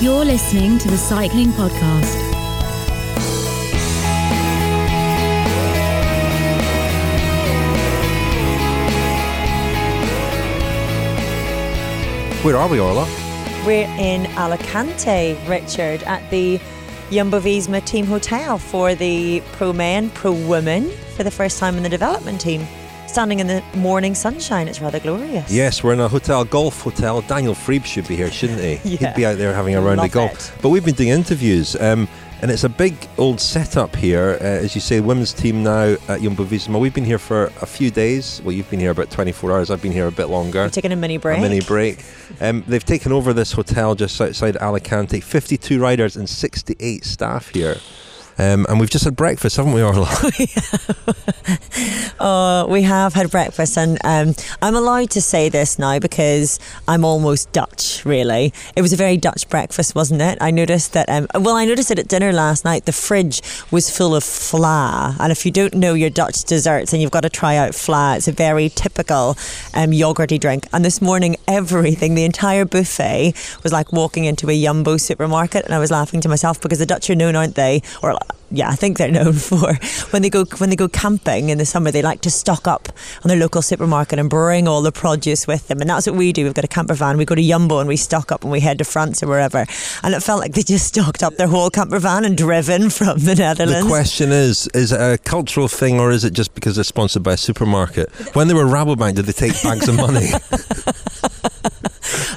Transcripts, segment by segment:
You're listening to the Cycling Podcast. Where are we, Orla? We're in Alicante, Richard, at the Jumbo Visma Team Hotel for the pro men, pro women for the first time in the development team. Standing in the morning sunshine, it's rather glorious. Yes, we're in a hotel, golf hotel. Daniel Friebe should be here, shouldn't he? Yeah. He'd be out there having a round Love of golf. it. But we've been doing interviews, um, and it's a big old setup here. Uh, as you say, women's team now at Jumbo Visma. We've been here for a few days. Well, you've been here about 24 hours. I've been here a bit longer. We're taking a mini break. A mini break. Um, they've taken over this hotel just outside Alicante. 52 riders and 68 staff here. Um, and we've just had breakfast, haven't we, Orla? Uh, we have had breakfast, and um, I'm allowed to say this now because I'm almost Dutch, really. It was a very Dutch breakfast, wasn't it? I noticed that, um, well, I noticed it at dinner last night. The fridge was full of vla. And if you don't know your Dutch desserts, and you've got to try out vla, it's a very typical um, yogurty drink. And this morning, everything, the entire buffet, was like walking into a Yumbo supermarket. And I was laughing to myself because the Dutch are known, aren't they? Or yeah, I think they're known for when they go when they go camping in the summer. They like to stock up on their local supermarket and bring all the produce with them, and that's what we do. We've got a camper van. We go to Yumbo and we stock up and we head to France or wherever. And it felt like they just stocked up their whole camper van and driven from the Netherlands. The question is: Is it a cultural thing, or is it just because they're sponsored by a supermarket? When they were Rabobank, did they take bags of money?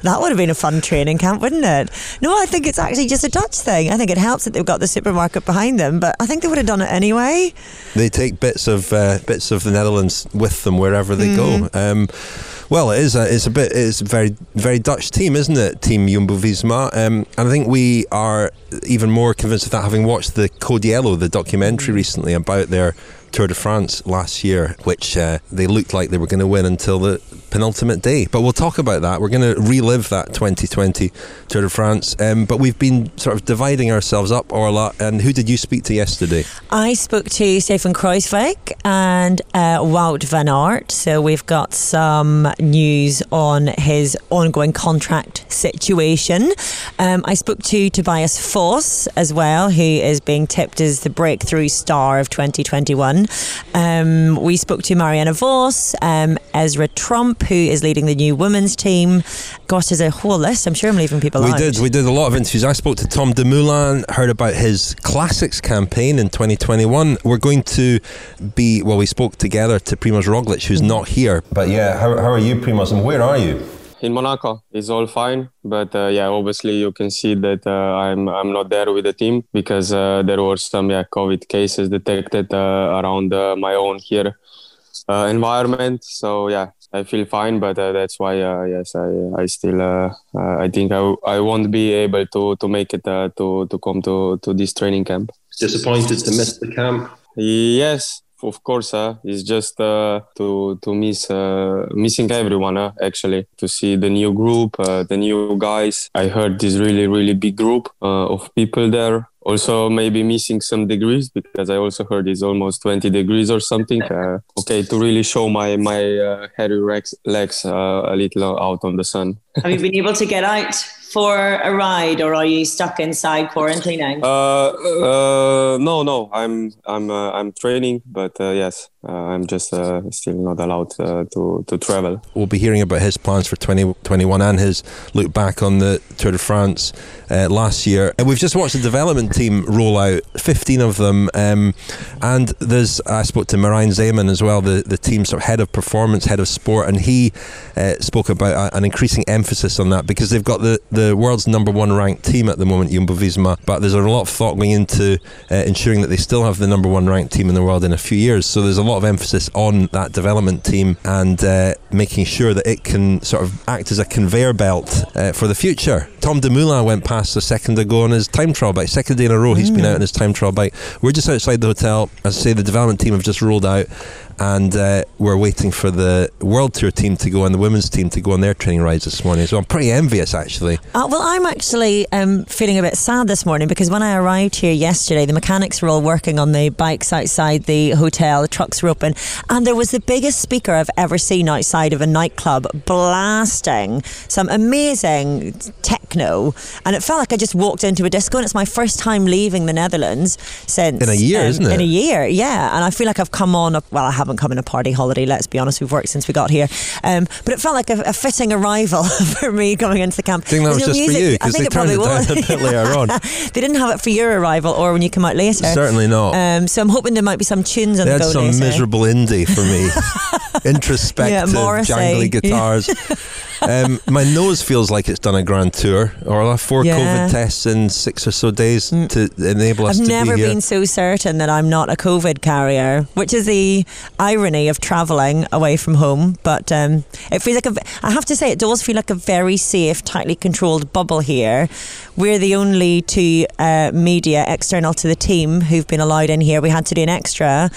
That would have been a fun training camp, wouldn't it? No, I think it's actually just a Dutch thing. I think it helps that they've got the supermarket behind them, but I think they would have done it anyway. they take bits of uh, bits of the Netherlands with them wherever they go. Um, well, it is a it's a bit it's a very very Dutch team, isn't it? Team Jumbo Visma, um, and I think we are even more convinced of that having watched the Code Yellow, the documentary recently about their Tour de France last year, which uh, they looked like they were going to win until the penultimate day. But we'll talk about that. We're going to relive that 2020 Tour de France. Um, but we've been sort of dividing ourselves up, Orla. And who did you speak to yesterday? I spoke to Steven Kruijswijk and uh, Wout van Aert. So we've got some news on his ongoing contract situation. Um, I spoke to Tobias Foss as well, who is being tipped as the breakthrough star of 2021. Um, we spoke to Marianne Vos, um, Esra Tromp, who is leading the new women's team. Gosh, there's a whole list. I'm sure I'm leaving people We out. did. We did a lot of interviews. I spoke to Tom Dumoulin, heard about his classics campaign in 2021. We're going to be, well, we spoke together to Primoz Roglic, who's not here. But yeah, how, how are you, Primoz, and where are you? in Monaco. It's all fine, but uh, yeah, obviously you can see that uh, I'm I'm not there with the team because uh, there were some yeah COVID cases detected uh, around uh, my own here uh, environment. So yeah, I feel fine, but uh, that's why uh, yes, I I still uh, uh, I think I, I won't be able to to make it uh, to to come to to this training camp. Disappointed to miss the camp. Yes, of course. Uh, it's just uh, to to miss uh, missing everyone. Uh, actually, to see the new group, uh, the new guys. I heard this really really big group uh, of people there. Also, maybe missing some degrees because I also heard it's almost 20 degrees or something. Uh, okay, to really show my my uh, hairy legs, legs uh, a little out on the sun. Have you been able to get out for a ride, or are you stuck inside quarantining? Uh, uh, no, no, I'm I'm uh, I'm training, but uh, yes, uh, I'm just uh, still not allowed uh, to to travel. We'll be hearing about his plans for 2021 and his look back on the Tour de France uh, last year. And we've just watched the development team roll out, 15 of them. Um, and there's, I spoke to Marijn Zeeman as well, the, the team sort of head of performance, head of sport, and he uh, spoke about a, an increasing emphasis on that because they've got the, the world's number one ranked team at the moment, Jumbo Visma, but there's a lot of thought going into uh, ensuring that they still have the number one ranked team in the world in a few years. So there's a lot of emphasis on that development team and uh, making sure that it can sort of act as a conveyor belt uh, for the future. Tom Dumoulin went past a second ago on his time trial bike. Second day in a row he's been out on his time trial bike. We're just outside the hotel. As I say, the development team have just rolled out and uh, we're waiting for the World Tour team to go and the women's team to go on their training rides this morning. So I'm pretty envious actually. Uh, well, I'm actually um, feeling a bit sad this morning because when I arrived here yesterday, the mechanics were all working on the bikes outside the hotel, the trucks were open, and there was the biggest speaker I've ever seen outside of a nightclub blasting some amazing techno, and it felt like I just walked into a disco. And it's my first time leaving the Netherlands since In a year, um, isn't it? In a year, yeah. And I feel like I've come on. A, well, I haven't come on a party holiday. Let's be honest, we've worked since we got here, um, but it felt like a, a fitting arrival for me coming into the camp. I think that was no just for you I because think they it turned probably it down was. a bit later on. they didn't have it for your arrival or when you come out later. Certainly not. Um, so I'm hoping there might be some tunes on They the go some later. miserable indie for me. Introspective, Morrissey. jangly guitars. Um, my nose feels like it's done a grand tour. Or I'll have four Yeah. COVID tests in six or so days to enable us I've to never be here. been so certain that I'm not a COVID carrier, which is the irony of travelling away from home. But um, it feels like a, I have to say, it does feel like a very safe, tightly controlled bubble here. We're the only two uh, media external to the team who've been allowed in here. We had to do an extra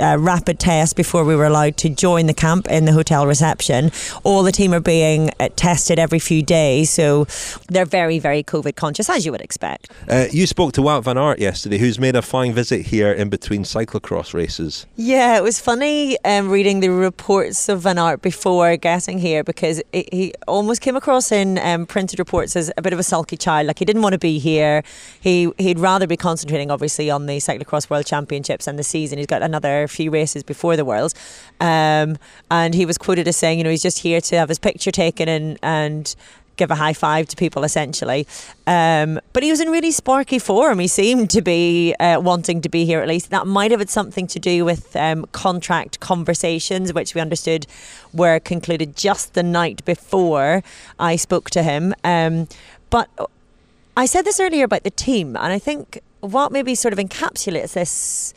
uh, rapid test before we were allowed to join the camp in the hotel reception. All the team are being tested every few days, so they're very, very COVID conscious, as you would expect. Uh, you spoke to Wout van Aert yesterday, who's made a flying visit here in between cyclocross races. Yeah, it was funny um, reading the reports of Van Aert before getting here because it, he almost came across in um, printed reports as a bit of a sulky child. Like he didn't want to be here. He he'd rather be concentrating, obviously, on the cyclocross world championships and the season. He's got another few races before the world, um, and he was quoted as saying, you know, he's just here to have his picture taken and and give a high five to people essentially. Um, but he was in really sparky form. He seemed to be uh, wanting to be here at least. That might have had something to do with um, contract conversations, which we understood were concluded just the night before I spoke to him. Um, but I said this earlier about the team, and I think what maybe sort of encapsulates this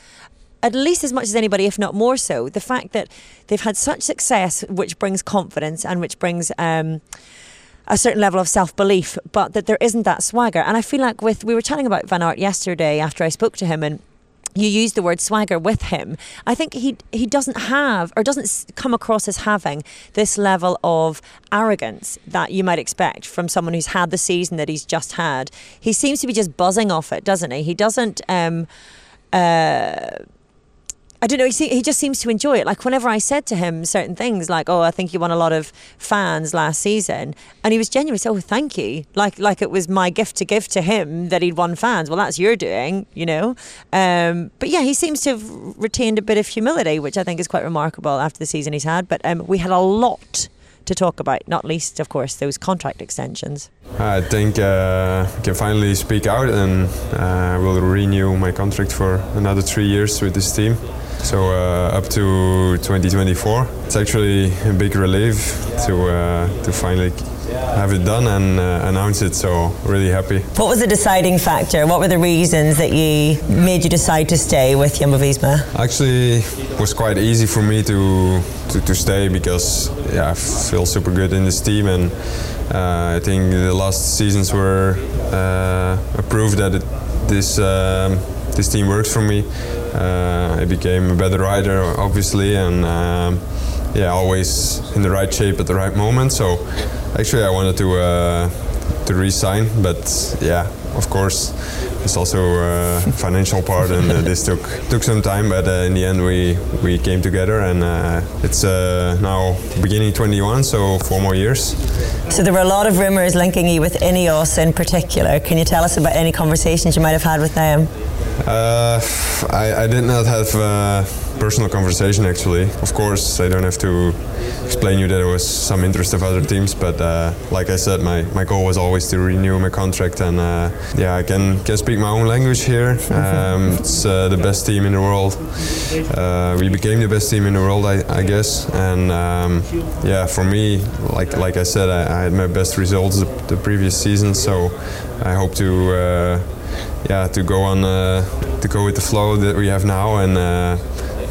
at least as much as anybody, if not more so, the fact that they've had such success, which brings confidence and which brings um, a certain level of self belief, but that there isn't that swagger. And I feel like with we were chatting about Van Aert yesterday after I spoke to him and. You used the word swagger with him. I think he he doesn't have or doesn't come across as having this level of arrogance that you might expect from someone who's had the season that he's just had. He seems to be just buzzing off it, doesn't he? He doesn't. Um, uh, I don't know. He, he just seems to enjoy it. Like whenever I said to him certain things, like, "Oh, I think you won a lot of fans last season," and he was genuinely, "Oh, thank you." Like, like it was my gift to give to him that he'd won fans. Well, that's your doing, you know. Um, but yeah, he seems to have retained a bit of humility, which I think is quite remarkable after the season he's had. But um, we had a lot to talk about, not least, of course, those contract extensions. I think uh, I can finally speak out and uh, will renew my contract for another three years with this team. So uh, up to 2024. It's actually a big relief to uh, to finally have it done and uh, announce it. So really happy. What was the deciding factor? What were the reasons that you made you decide to stay with Jumbo Visma? Actually, it was quite easy for me to, to, to stay because yeah, I feel super good in this team and uh, I think the last seasons were uh, a proof that it, this um, this team works for me. Uh, I became a better rider, obviously, and um, yeah, always in the right shape at the right moment. So actually, I wanted to uh, to resign, but yeah, of course, it's also a financial part, and uh, this took took some time. But uh, in the end, we we came together, and uh, it's uh, now beginning 21, so four more years. So there were a lot of rumours linking you with Ineos in particular. Can you tell us about any conversations you might have had with them? Uh, I, I did not have a personal conversation actually. Of course, I don't have to explain you that there was some interest of other teams, but uh, like I said, my, my goal was always to renew my contract, and uh, yeah, I can can speak my own language here. Um, it's uh, the best team in the world. Uh, we became the best team in the world, I, I guess, and um, yeah, for me, like like I said, I, I had my best results the, the previous season, so I hope to uh, yeah to go on uh, to go with the flow that we have now and uh,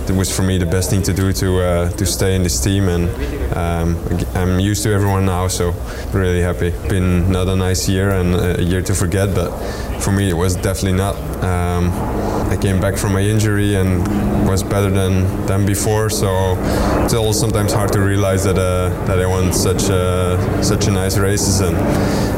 it was for me the best thing to do to uh, to stay in this team and um, I'm used to everyone now so really happy been not a nice year and a year to forget but for me it was definitely not um, I came back from my injury and was better than than before so it's all sometimes hard to realize that uh, that I won such uh, such a nice races and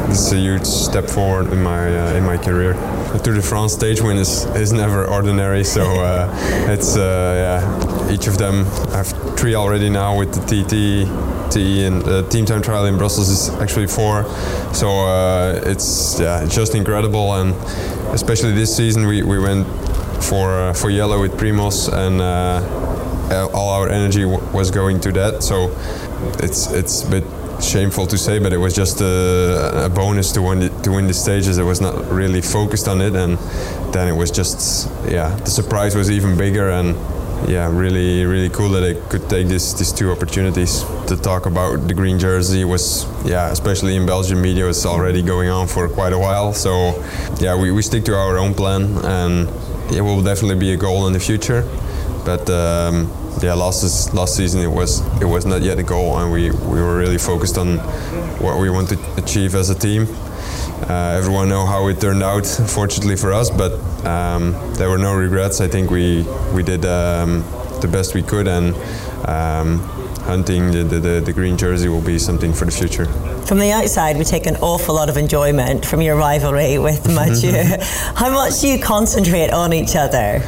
it's a huge step forward in my uh, in my career. To the Tour de France stage win is, is never ordinary, so uh, it's uh, yeah uh, each of them I have three already now with the TT. T and the team time trial in Brussels is actually four, so uh, it's yeah just incredible and especially this season we, we went for uh, for yellow with Primoz and uh, all our energy w- was going to that. So it's it's a bit shameful to say, but it was just a, a bonus to win the, to win the stages. It was not really focused on it, and then it was just yeah the surprise was even bigger and yeah, really, really cool that I could take this these two opportunities to talk about the green jersey. Was yeah, especially in Belgian media, it's already going on for quite a while. So yeah, we, we stick to our own plan, and it will definitely be a goal in the future. But um, yeah, last last season it was it was not yet a goal, and we, we were really focused on what we want to achieve as a team. Uh, everyone know how it turned out, fortunately for us, but um, there were no regrets. I think we we did um, the best we could, and um, hunting the, the, the, green jersey will be something for the future. From the outside, we take an awful lot of enjoyment from your rivalry with Mathieu. how much do you concentrate on each other?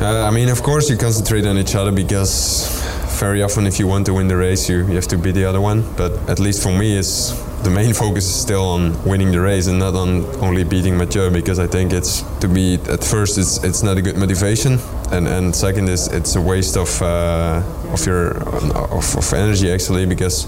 Uh, I mean, of course, you concentrate on each other because very often, if you want to win the race, you, you have to beat the other one. But at least for me, it's the main focus is still on winning the race and not on only beating Mathieu because I think it's to be at first it's it's not a good motivation and and second is it's a waste of uh, of your of, of energy actually because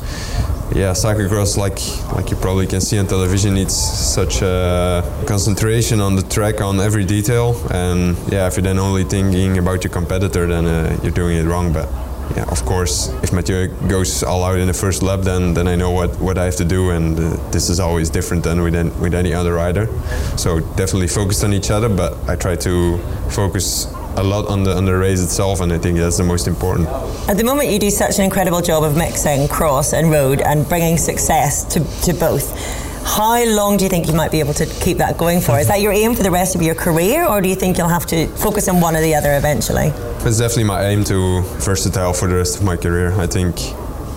yeah, cyclocross, like like you probably can see on television, it's such a concentration on the track on every detail. And yeah, if you're then only thinking about your competitor, then uh, you're doing it wrong. But yeah, of course, if Mathieu goes all out in the first lap, then then I know what, what I have to do, and uh, this is always different than with any, with any other rider. So definitely focused on each other, but I try to focus a lot on the on the race itself, and I think that's the most important. At the moment, you do such an incredible job of mixing cross and road and bringing success to, to both. How long do you think you might be able to keep that going for? Is that your aim for the rest of your career, or do you think you'll have to focus on one or the other eventually? It's definitely my aim to versatile for the rest of my career. I think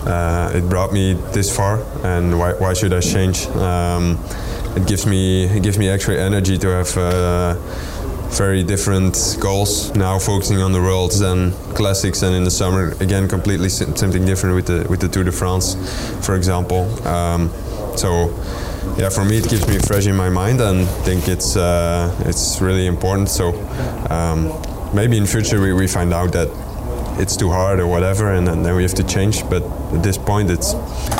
uh, it brought me this far, and why, why should I change? Um, it gives me it gives me extra energy to have. Uh, very different goals. Now focusing on the worlds and classics and in the summer again completely something different with the with the Tour de France for example. Um, so yeah for me it keeps me fresh in my mind and think it's uh, it's really important. So um, maybe in future we, we find out that it's too hard or whatever and, then we have to change. But at this point it's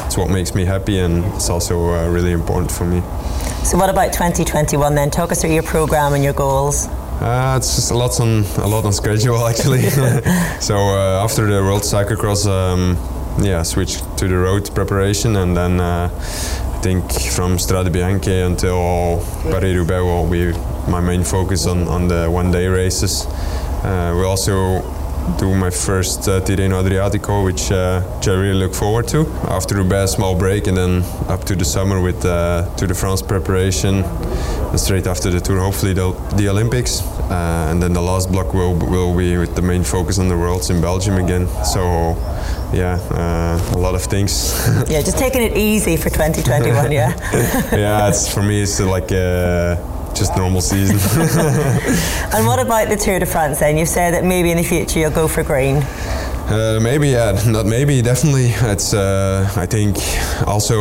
it's what makes me happy and it's also uh, really important for me. So what about 2021 then? Talk us through your program and your goals uh, it's just a lot on a lot on schedule actually. so uh, after the World Cyclocross, um, yeah, switched to the road preparation, and then uh, I think from Strade Bianche until Paris Roubaix will be my main focus on on the one day races. Uh, we also do my first uh, Tirreno Adriatico, which, uh, which I really look forward to. After Roubaix, small break, and then up to the summer with uh, Tour de France preparation. And straight after the Tour, hopefully the, the Olympics, uh, and then the last block will will be with the main focus on the Worlds in Belgium again. So, yeah, uh, a lot of things. yeah, just taking it easy for 2021. Yeah. yeah, it's for me. It's like uh, just normal season. and what about the Tour de France then? You've said that maybe in the future you'll go for green. Uh, maybe, yeah, not maybe, definitely. It's, uh, I think, also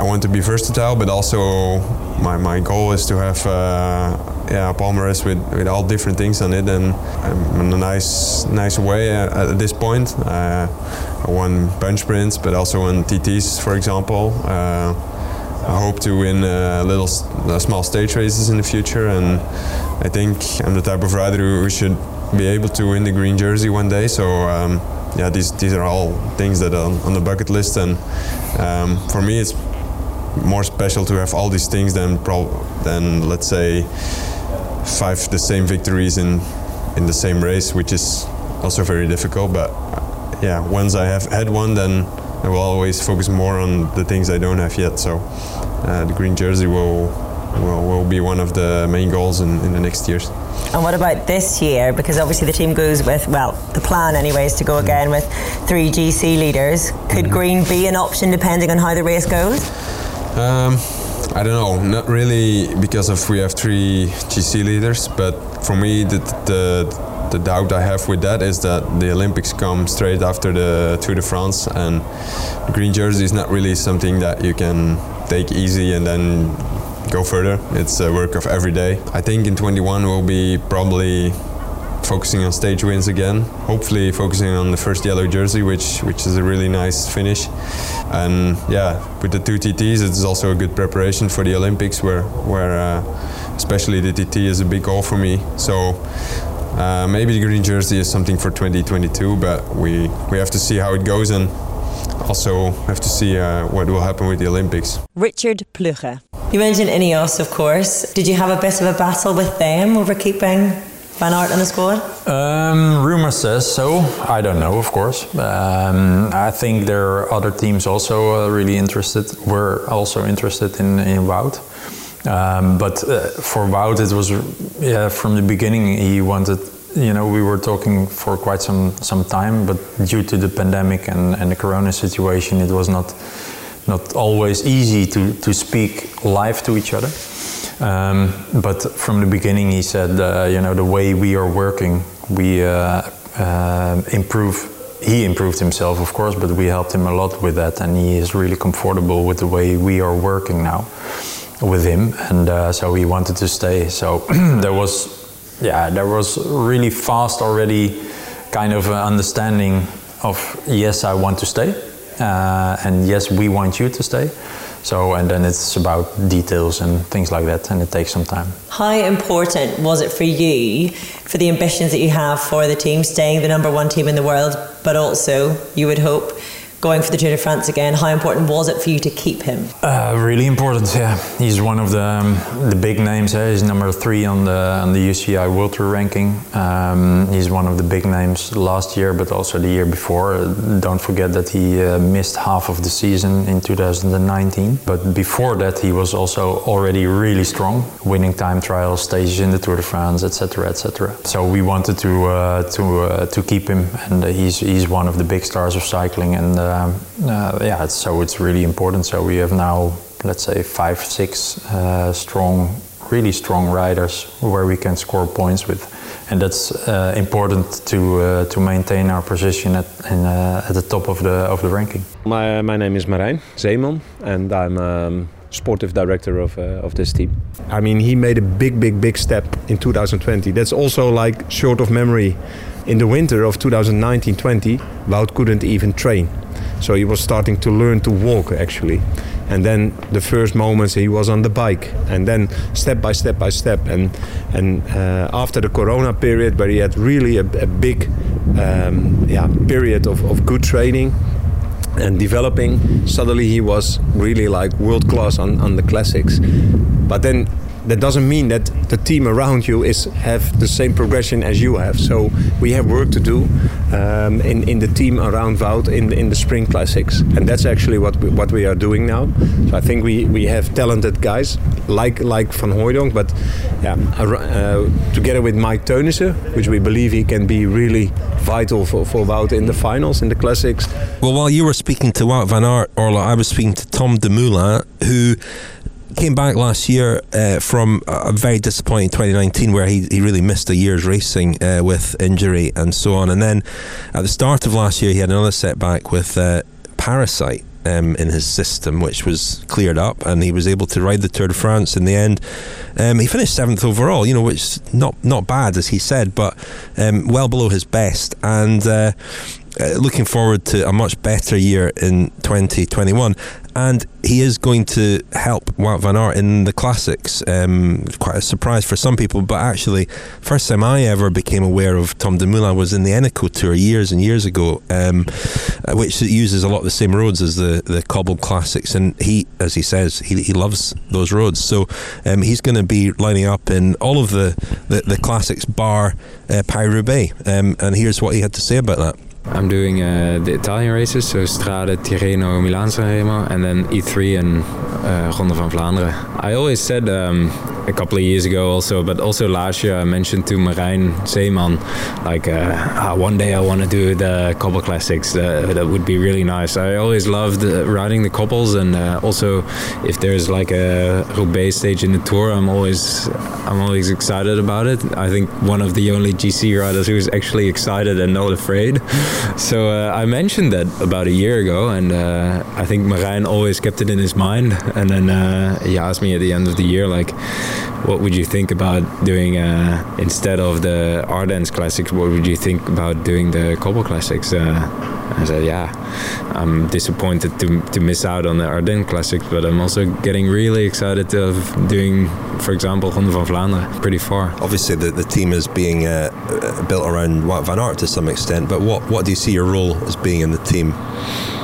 I want to be versatile, but also my, my goal is to have uh, yeah, a palmarès with, with all different things on it and um, in a nice nice way uh, at this point. Uh, I won bunch sprints, but also on TTs, for example. Uh, I hope to win a little small stage races in the future, and I think I'm the type of rider who should be able to win the green jersey one day. So um, yeah, these these are all things that are on the bucket list, and um, for me, it's more special to have all these things than pro- than let's say five the same victories in in the same race, which is also very difficult. But yeah, once I have had one, then I will always focus more on the things I don't have yet. So uh, the green jersey will, will will be one of the main goals in, in the next years. And what about this year? Because obviously the team goes with well, the plan anyway is to go again with three GC leaders. Could mm-hmm. green be an option depending on how the race goes? Um, I don't know, not really because of we have three GC leaders, but for me the, the the doubt I have with that is that the Olympics come straight after the Tour de France, and the green jersey is not really something that you can take easy and then go further. It's a work of every day. I think in 21 we'll be probably focusing on stage wins again. Hopefully, focusing on the first yellow jersey, which which is a really nice finish. And yeah, with the two TTs, it's also a good preparation for the Olympics, where where uh, especially the TT is a big goal for me. So. Uh, maybe the green jersey is something for 2022, but we, we have to see how it goes and also have to see uh, what will happen with the Olympics. Richard Plugge. You mentioned Ineos, of course. Did you have a bit of a battle with them over keeping Van Aert in the squad? Um, rumor says so. I don't know, of course. Um, I think there are other teams also uh, really interested. We're also interested in, in Wout. Um, but uh, for Wout, it was yeah from the beginning he wanted. You know, we were talking for quite some some time, but due to the pandemic and, and the Corona situation, it was not not always easy to to speak live to each other. Um, but from the beginning, he said, uh, you know, the way we are working, we uh, uh, improve. He improved himself, of course, but we helped him a lot with that, and he is really comfortable with the way we are working now with him, and uh, so he wanted to stay. So there was, yeah, there was really fast already, kind of understanding of yes, I want to stay, uh, and yes, we want you to stay. So, and then it's about details and things like that, and it takes some time. How important was it for you, for the ambitions that you have for the team, staying the number one team in the world, but also, you would hope, going for the Tour de France again, how important was it for you to keep him? Uh, really important, yeah. He's one of the um, the big names. Eh? He's number three on the on the UCI World Tour ranking. Um, he's one of the big names last year, but also the year before. Uh, don't forget that he uh, missed half of the season in 2019. But before that, he was also already really strong, winning time trials, stages in the Tour de France, etc., etc. So we wanted to uh, to uh, to keep him, and he's he's one of the big stars of cycling and um, uh, yeah, it's, so it's really important. So we have now, let's say, five, six uh, strong, really strong riders where we can score points with, and that's uh, important to uh, to maintain our position at in, uh, at the top of the of the ranking. My my name is Marijn Zeeman, and I'm. Um, sportive director of, uh, of this team. I mean, he made a big, big, big step in 2020. That's also like short of memory. In the winter of 2019-20, Wout couldn't even train. So he was starting to learn to walk actually. And then the first moments he was on the bike, and then step by step by step. And and uh, after the Corona period, where he had really a, a big um, yeah period of, of good training and developing, suddenly he was really like world class on, on the classics. But then that doesn't mean that the team around you is have the same progression as you have. So we have work to do um, in in the team around Wout in the, in the spring classics, and that's actually what we, what we are doing now. So I think we, we have talented guys like like Van Hooydonck, but yeah, uh, together with Mike Teunissen, which we believe he can be really vital for, for Wout in the finals in the classics. Well, while you were speaking to Wout van Aert, Orla, I was speaking to Tom Dumoulin, who came back last year uh, from a very disappointing 2019 where he, he really missed a year's racing uh, with injury and so on. And then at the start of last year, he had another setback with uh, parasite. Um, in his system, which was cleared up, and he was able to ride the Tour de France in the end. Um, he finished seventh overall, you know, which not not bad as he said, but um, well below his best. And uh, uh, looking forward to a much better year in 2021. And he is going to help Wout van Aert in the classics. Um, quite a surprise for some people, but actually, first time I ever became aware of Tom Dumoulin was in the Eneco Tour years and years ago, um, which uses a lot of the same roads as the, the cobbled classics. And he, as he says, he, he loves those roads. So um, he's going to be lining up in all of the, the, the classics bar uh, Paris Roubaix. Um, and here's what he had to say about that. I'm doing uh, the Italian races, so Strade, Tirreno, Milan Sanremo, and then E3 and uh, Ronde van Vlaanderen. I always said um, a couple of years ago also, but also last year I mentioned to Marijn Zeeman, like uh, ah, one day I want to do the Cobble Classics. Uh, that would be really nice. I always loved uh, riding the cobbles, and uh, also if there's like a Roubaix stage in the tour, I'm always I'm always excited about it. I think one of the only GC riders who's actually excited and not afraid. So uh, I mentioned that about a year ago, and uh, I think Marijn always kept it in his mind. And then he asked me at the end of the year, like, what would you think about doing uh, instead of the Ardennes Classics? What would you think about doing the Cobble Classics? Uh, I said, yeah, I'm disappointed to, to miss out on the Ardennes Classics, but I'm also getting really excited of doing, for example, Ronde van Vlaanderen pretty far. Obviously, the, the team is being uh, built around Wout van Aert to some extent, but what, what do you see your role as being in the team?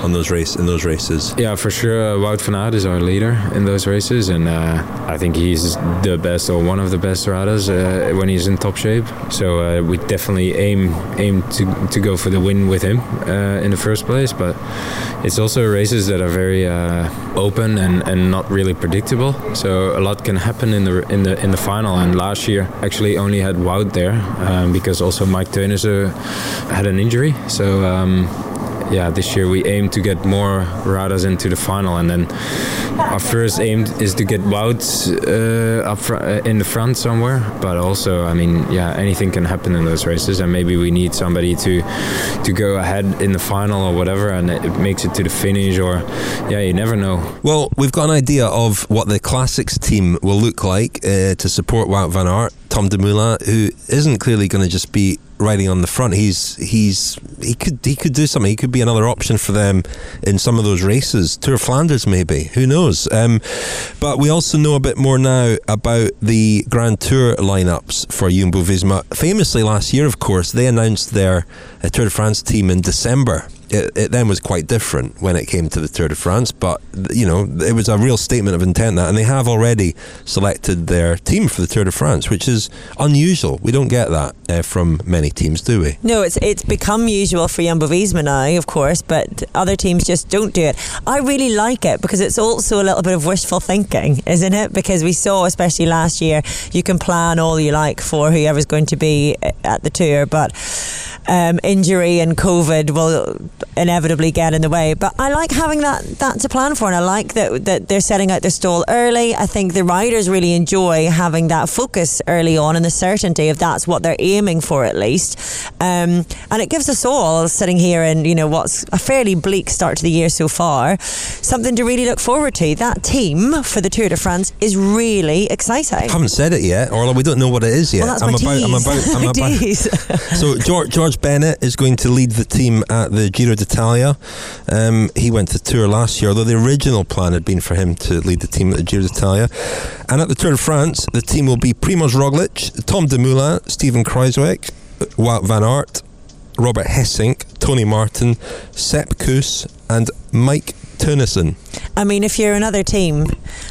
On those race in those races. Yeah, for sure. Uh, Wout van Aert is our leader in those races, and uh, I think he's the best or one of the best riders uh, when he's in top shape. So uh, we definitely aim aim to, to go for the win with him uh, in the first place. But it's also races that are very open and, and not really predictable. So a lot can happen in the in the in the final. And last year actually only had Wout there um, because also Mike Teunissen had an injury. So. Um, yeah, this year we aim to get more riders into the final, and then our first aim is to get Wout uh, up fr- uh, in the front somewhere. But also, I mean, yeah, anything can happen in those races, and maybe we need somebody to to go ahead in the final or whatever, and it makes it to the finish, or yeah, you never know. Well, we've got an idea of what the classics team will look like uh, to support Wout van Aert. Tom Dumoulin, who isn't clearly going to just be riding on the front. He's he's he could he could do something. He could be another option for them in some of those races. Tour of Flanders, maybe. Who knows? Um, but we also know a bit more now about the Grand Tour lineups for Jumbo Visma. Famously, last year, of course, they announced their uh, Tour de France team in December it, it, then was quite different when it came to the Tour de France. But you know, it was a real statement of intent that, and they have already selected their team for the Tour de France, which is unusual. We don't get that uh, from many teams, do we? No, it's it's become usual for Jumbo Visma now, of course, but other teams just don't do it. I really like it because it's also a little bit of wishful thinking, isn't it? Because we saw, especially last year, you can plan all you like for whoever's going to be at the tour, but um, injury and COVID will inevitably get in the way. But I like having that that to plan for, and I like that that they're setting out their stall early. I think the riders really enjoy having that focus early on and the certainty of that's what they're aiming for at least. Um, and it gives us all sitting here in you know what's a fairly bleak start to the year so far, something to really look forward to. That team for the Tour de France is really exciting. I haven't said it yet, or we don't know what it is yet. Well, that's I'm, my about. I'm about. I'm about. so George George Bennett is going to lead the team at the Giro d'Italia. Um, he went to Tour last year, although the original plan had been for him to lead the team at the Giro d'Italia. And at the Tour de France, the team will be Primoz Roglic, Tom Dumoulin, Steven Kruijswijk, Wout van Aert, Robert Gesink, Tony Martin, Sepp Kuss, and Mike Teunissen. I mean, if you're another team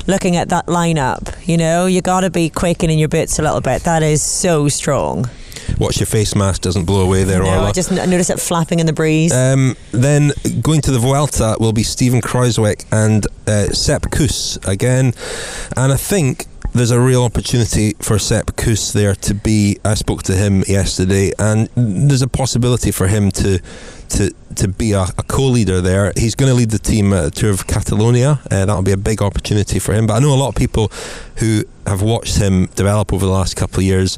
looking at that lineup, you know, you got to be quaking in your boots a little bit. That is so strong. Watch your face mask doesn't blow away there, no, Orla. I just noticed it flapping in the breeze. Um, then going to the Vuelta will be Steven Kruijswijk and uh, Sepp Kuss again. And I think there's a real opportunity for Sepp Kuss there to be. I spoke to him yesterday, and there's a possibility for him to to to be a, a co-leader there. He's going to lead the team at the Tour of Catalonia. Uh, that'll be a big opportunity for him. But I know a lot of people who have watched him develop over the last couple of years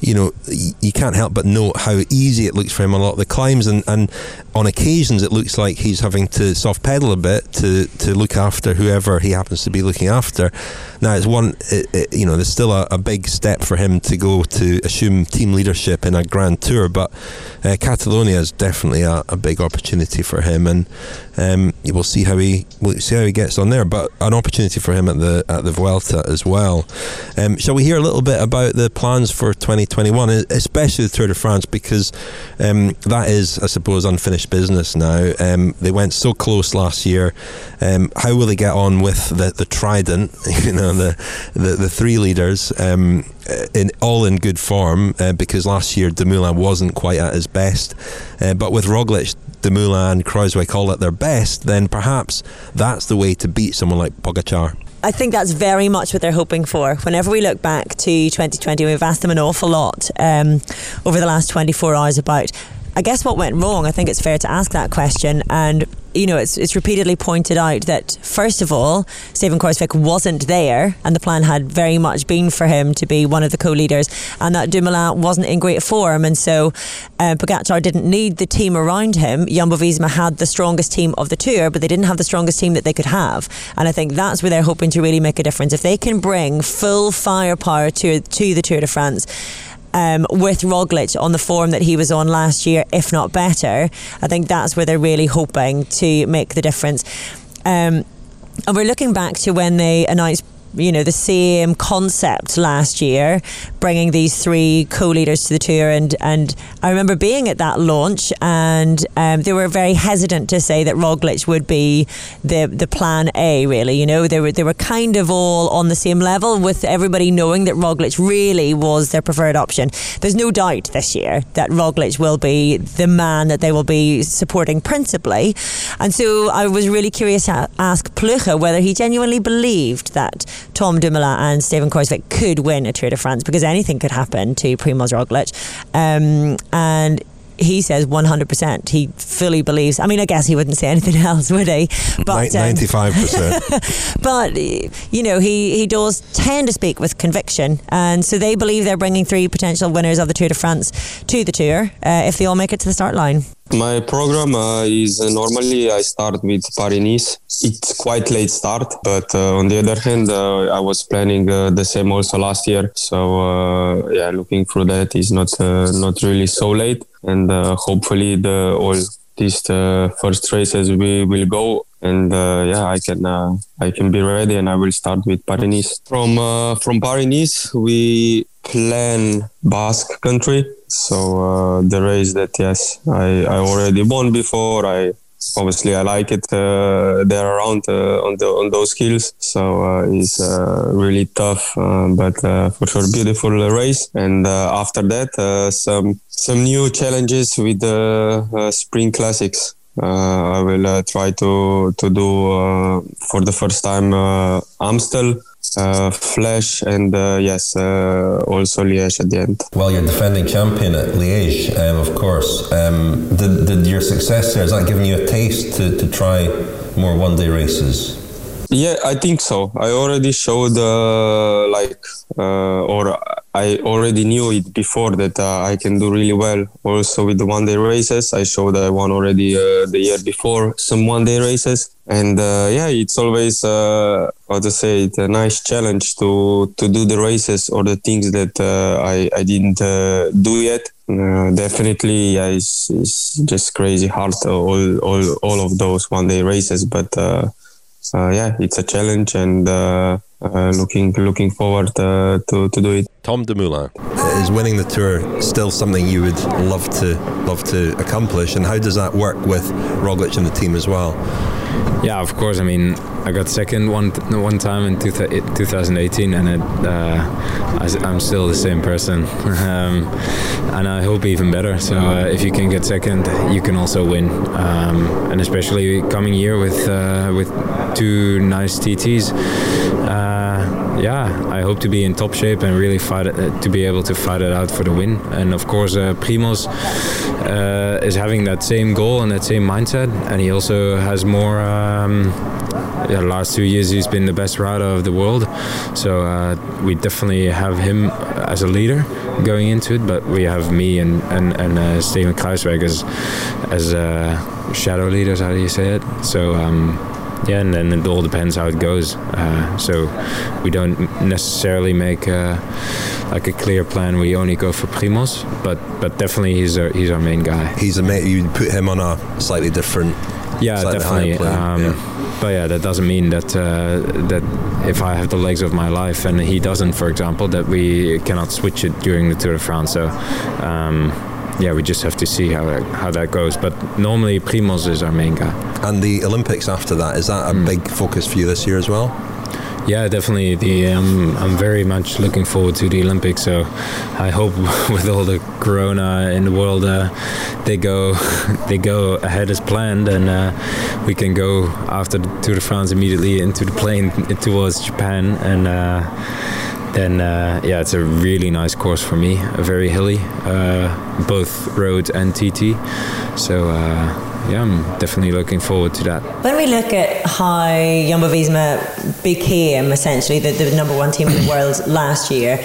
you know, you can't help but note how easy it looks for him on a lot of the climbs, and, and on occasions it looks like he's having to soft pedal a bit to, to look after whoever he happens to be looking after. Now it's one, it, it, you know, there's still a, a, big step for him to go to assume team leadership in a Grand Tour, but uh, Catalonia is definitely a, a, big opportunity for him, and um, we'll see how he we'll see how he gets on there. But an opportunity for him at the at the Vuelta as well. Um, shall we hear a little bit about the plans for 2021, especially the Tour de France, because um, that is, I suppose, unfinished business now. Um, they went so close last year. Um, how will they get on with the the Trident? You know, the the, the three leaders. Um, in all in good form uh, because last year Dumoulin wasn't quite at his best. Uh, but with Roglic, Dumoulin, and Kruijswijk call at their best, then perhaps that's the way to beat someone like Pogacar. I think that's very much what they're hoping for. Whenever we look back to 2020, we've asked them an awful lot um, over the last 24 hours about, I guess, what went wrong. I think it's fair to ask that question. And you know, it's, it's repeatedly pointed out that, first of all, Steven Kruijswijk wasn't there, and the plan had very much been for him to be one of the co leaders, and that Dumoulin wasn't in great form. And so uh, Pogacar didn't need the team around him. Jumbo Visma had the strongest team of the tour, but they didn't have the strongest team that they could have. And I think that's where they're hoping to really make a difference. If they can bring full firepower to, to the Tour de France, um, with Roglic on the form that he was on last year, if not better. I think that's where they're really hoping to make the difference. Um, and we're looking back to when they announced you know the same concept last year, bringing these three co-leaders to the tour, and and I remember being at that launch, and um, they were very hesitant to say that Roglic would be the the plan A. Really, you know, they were they were kind of all on the same level, with everybody knowing that Roglic really was their preferred option. There's no doubt this year that Roglic will be the man that they will be supporting principally, and so I was really curious to ask Plugge whether he genuinely believed that Tom Dumoulin and Steven Kruijswijk could win a Tour de France because anything could happen to Primoz Roglic. Um, and he says 100%. He fully believes. I mean, I guess he wouldn't say anything else, would he? But um, 95%. but you know, he he does tend to speak with conviction, and so they believe they're bringing three potential winners of the Tour de France to the tour uh, if they all make it to the start line. My program uh, is uh, normally I start with Paris Nice. It's quite late start, but uh, on the other hand, uh, I was planning uh, the same also last year. So uh, yeah, looking through that is not not really so late, and hopefully the all these first races we will go and uh, yeah, I can uh, I can be ready, and I will start with Paris. From uh, from Paris we plan Basque Country. So uh, the race that yes, I, I already won before. I obviously I like it. Uh, they're around uh, on the on those hills, so uh, it's uh, really tough, uh, but for sure beautiful race. And after that, some some new challenges with the spring classics. I will try to to do for the first time Amstel uh, Flèche, and uh, yes, uh, also Liège at the end. Well, you're defending champion at Liège, um, of course. Um, did, did your success there, has that given you a taste to, to try more one day races? Yeah, I think so. I already showed, uh, like, uh, or I already knew it before that uh, I can do really well. Also with the one day races, I showed I won already uh, the year before some one day races, and uh, yeah, it's always uh, how to say it a nice challenge to to do the races or the things that I I didn't do yet. definitely, yeah, it's, it's just crazy hard all all all of those one day races, but uh, yeah, it's a challenge and uh, uh, looking looking forward to to do it. Tom Dumoulin is winning the tour still something you would love to love to accomplish, and how does that work with Roglic and the team as well? Yeah, of course. I mean, I got second one one time in 2018, and it, uh, I, am still the same person, um, and I hope even better. So uh, if you can get second, you can also win, um, and especially coming year with uh, with two nice TTs. Uh, yeah, I hope to be in top shape and really fight it, uh, to be able to fight it out for the win. And of course, uh, Primoz is having that same goal and that same mindset, and he also has more. Um, yeah, last two years he's been the best rider of the world. So uh, we definitely have him as a leader going into it, but we have me and and, and uh, Steven Kruijswijk as as uh, shadow leaders. How do you say it? So. Um, yeah, and then it all depends how it goes. Uh, so we don't necessarily make uh, like a clear plan. We only go for Primoz, but but definitely he's our he's our main guy. He's a mate. You put him on a slightly different. Yeah, slightly definitely. Um, yeah but yeah, that doesn't mean that uh, that if I have the legs of my life and he doesn't, for example, that we cannot switch it during the Tour de France. So. Um, yeah, we just have to see how that, how that goes. But normally, Primoz is our main guy. And the Olympics after that is that a mm. big focus for you this year as well? Yeah, definitely. The um, I'm very much looking forward to the Olympics. So I hope with all the Corona in the world, uh, they go they go ahead as planned, and uh, we can go after the Tour de France immediately into the plane towards Japan and. Uh, then uh, yeah, it's a really nice course for me. A very hilly, uh, both road and TT. So uh, yeah, I'm definitely looking forward to that. When we look at how Jumbo Visma became essentially the, the number one team in the world last year,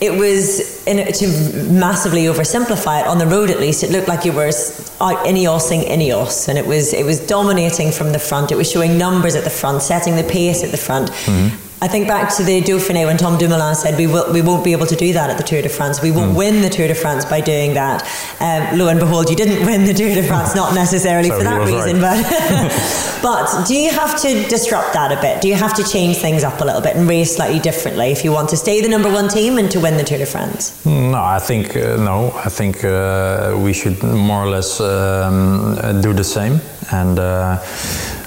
it was in, to massively oversimplify it on the road at least it looked like you were out Ineosing Ineos and it was it was dominating from the front it was showing numbers at the front setting the pace at the front mm-hmm. I think back to the Dauphiné when Tom Dumoulin said we will we won't be able to do that at the Tour de France. We won't mm. win the Tour de France by doing that. Um, lo and behold, you didn't win the Tour de France, not necessarily so for that reason, right. but but do you have to disrupt that a bit? Do you have to change things up a little bit and race slightly differently if you want to stay the number one team and to win the Tour de France? No, I think uh, no. I think uh, we should more or less um, do the same and. Uh,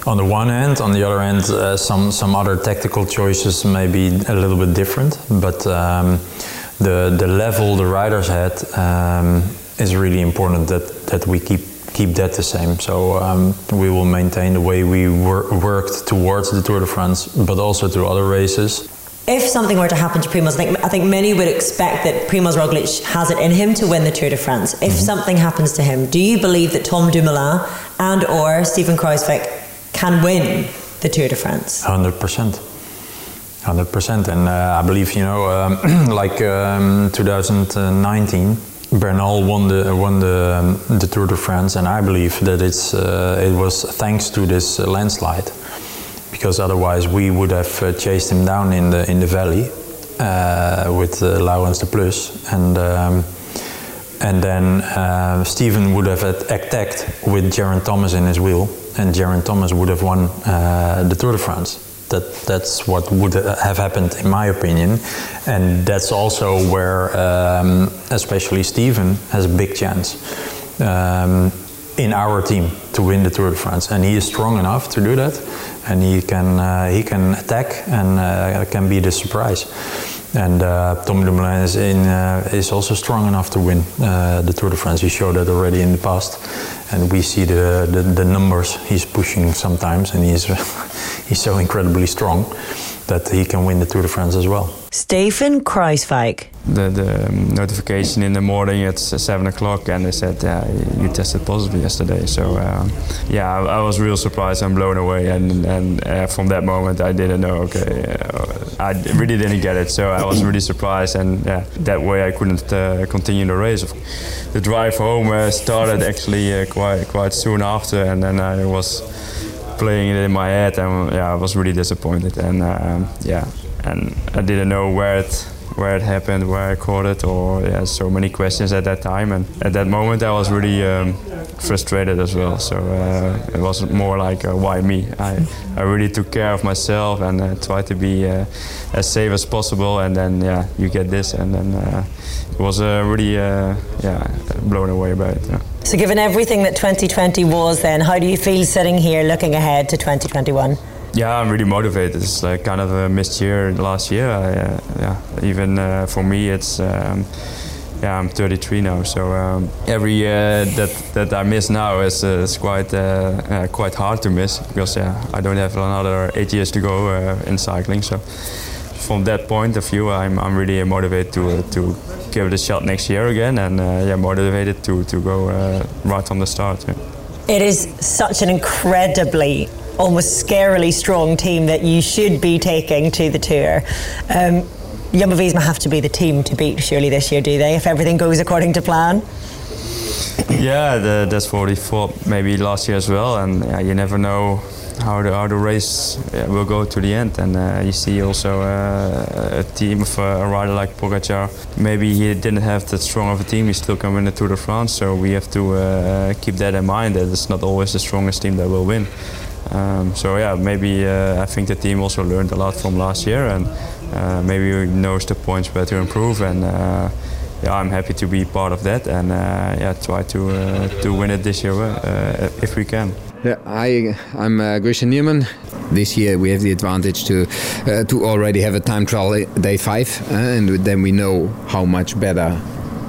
on the one hand, on the other hand, uh, some some other tactical choices may be a little bit different, but um, the the level the riders had um, is really important that that we keep keep that the same. So um, we will maintain the way we wor- worked towards the Tour de France, but also to other races. If something were to happen to Primoz, I think, I think many would expect that Primoz Roglic has it in him to win the Tour de France. If mm-hmm. something happens to him, do you believe that Tom Dumoulin and or Steven Kruijswijk can win the Tour de France. 100%. 100%. And uh, I believe, you know, um, like um, 2019, Bernal won the won the um, the Tour de France, and I believe that it's uh, it was thanks to this landslide, because otherwise we would have uh, chased him down in the in the valley uh, with uh, Laurens de Plus, and um, and then uh, Steven would have attacked with Geraint Thomas in his wheel, and Geraint Thomas would have won uh, the Tour de France. That that's what would have happened, in my opinion, and that's also where, um, especially Steven, has a big chance um, in our team to win the Tour de France, and he is strong enough to do that, and he can uh, he can attack and uh, can be the surprise. And uh, Tom Dumoulin is, in, uh, is also strong enough to win uh, the Tour de France. He showed that already in the past, and we see the, the, the numbers he's pushing sometimes, and he's he's so incredibly strong that he can win the Tour de France as well. Steven Kruijswijk. The, the notification in the morning at 7 o'clock and they said, yeah, you tested positive yesterday. So, uh, yeah, I, I, was real surprised and blown away. And, and uh, from that moment, I didn't know, okay, uh, I really didn't get it. So I was really surprised. And yeah, that way I couldn't uh, continue the race. The drive home uh, started actually uh, quite, quite soon after. And then I was playing it in my head, and yeah, I was really disappointed. And um, yeah, and I didn't know where it where it happened, where I caught it, or yeah, so many questions at that time. And at that moment, I was really um, frustrated as well. So uh, it was more like, uh, why me? I, I really took care of myself and uh, tried to be uh, as safe as possible. And then yeah, you get this, and then uh, it was uh, really yeah blown away by it. Yeah. So, given everything that 2020 was, then how do you feel sitting here looking ahead to 2021? Yeah, I'm really motivated. It's like kind of a missed year last year. I, uh, yeah, even uh, for me, it's um, yeah, I'm 33 now. So um, every year that that I miss now is, uh, is quite uh, uh, quite hard to miss because yeah, I don't have another eight years to go uh, in cycling. So from that point of view, I'm I'm really motivated to to give it a shot next year again, and yeah, motivated to to go right from the start. Yeah. It is such an incredibly almost scarily strong team that you should be taking to the tour. Um, Jumbo Visma have to be the team to beat surely this year, do they? If everything goes according to plan. Yeah, the, that's what we thought maybe last year as well, and yeah, you never know how the, how the race yeah, will go to the end. And uh, you see also uh, a team of uh, a rider like Pogacar. Maybe he didn't have that strong of a team. He still can win the Tour de France. So we have to uh, keep that in mind. That it's not always the strongest team that will win. Um, so yeah, maybe uh, I think the team also learned a lot from last year, and uh, maybe knows the points where to improve. And uh, yeah, I'm happy to be part of that, and uh, yeah, try to uh, to win it this year uh, if we can. Yeah, I, I'm uh, Christian. This year we have the advantage to to already have a time trial day five, and then we know how much better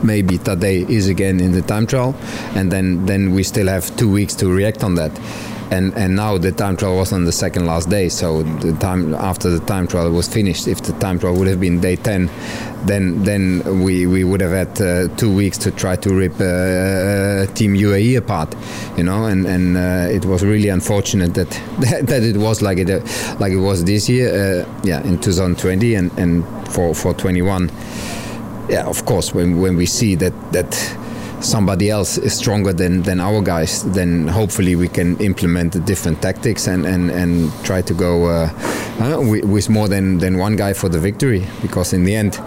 maybe Tadej is again in the time trial, and then then we still have two weeks to react on that and and now the time trial was on the second last day so the time after the time trial was finished if the time trial would have been day 10 then then we we would have had uh, two weeks to try to rip uh, uh team UAE apart you know and and uh, it was really unfortunate that that it was like it uh, like it was this year uh, yeah in 2020 and and for for 21 yeah of course when when we see that that somebody else is stronger than, than our guys, then hopefully we can implement the different tactics and, and, and try to go uh, with more than, than one guy for the victory. Because in the end,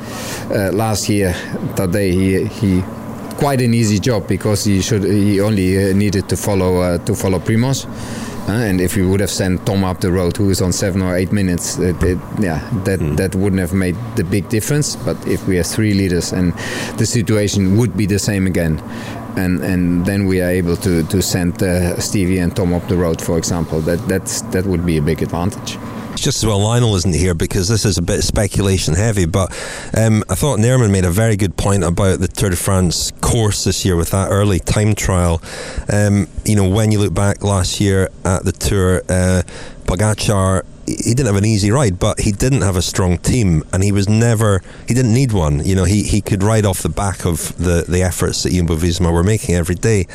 uh, last year, Tadej, he, he quite an easy job because he should he only uh, needed to follow uh, to follow Primoz uh, and if we would have sent Tom up the road, who is on seven or eight minutes, it, it, yeah, that mm. that wouldn't have made the big difference. But if we have three leaders, and the situation would be the same again, and and then we are able to to send uh, Stevie and Tom up the road, for example, that that's that would be a big advantage. It's just as well Lionel isn't here because this is a bit speculation heavy. But um, I thought Niermann made a very good point about the Tour de France course this year with that early time trial. Um, you know, when you look back last year at the Tour, uh, Pogacar he didn't have an easy ride, but he didn't have a strong team, and he was never. He didn't need one. You know, he, he could ride off the back of the the efforts that Jumbo Visma were making every day,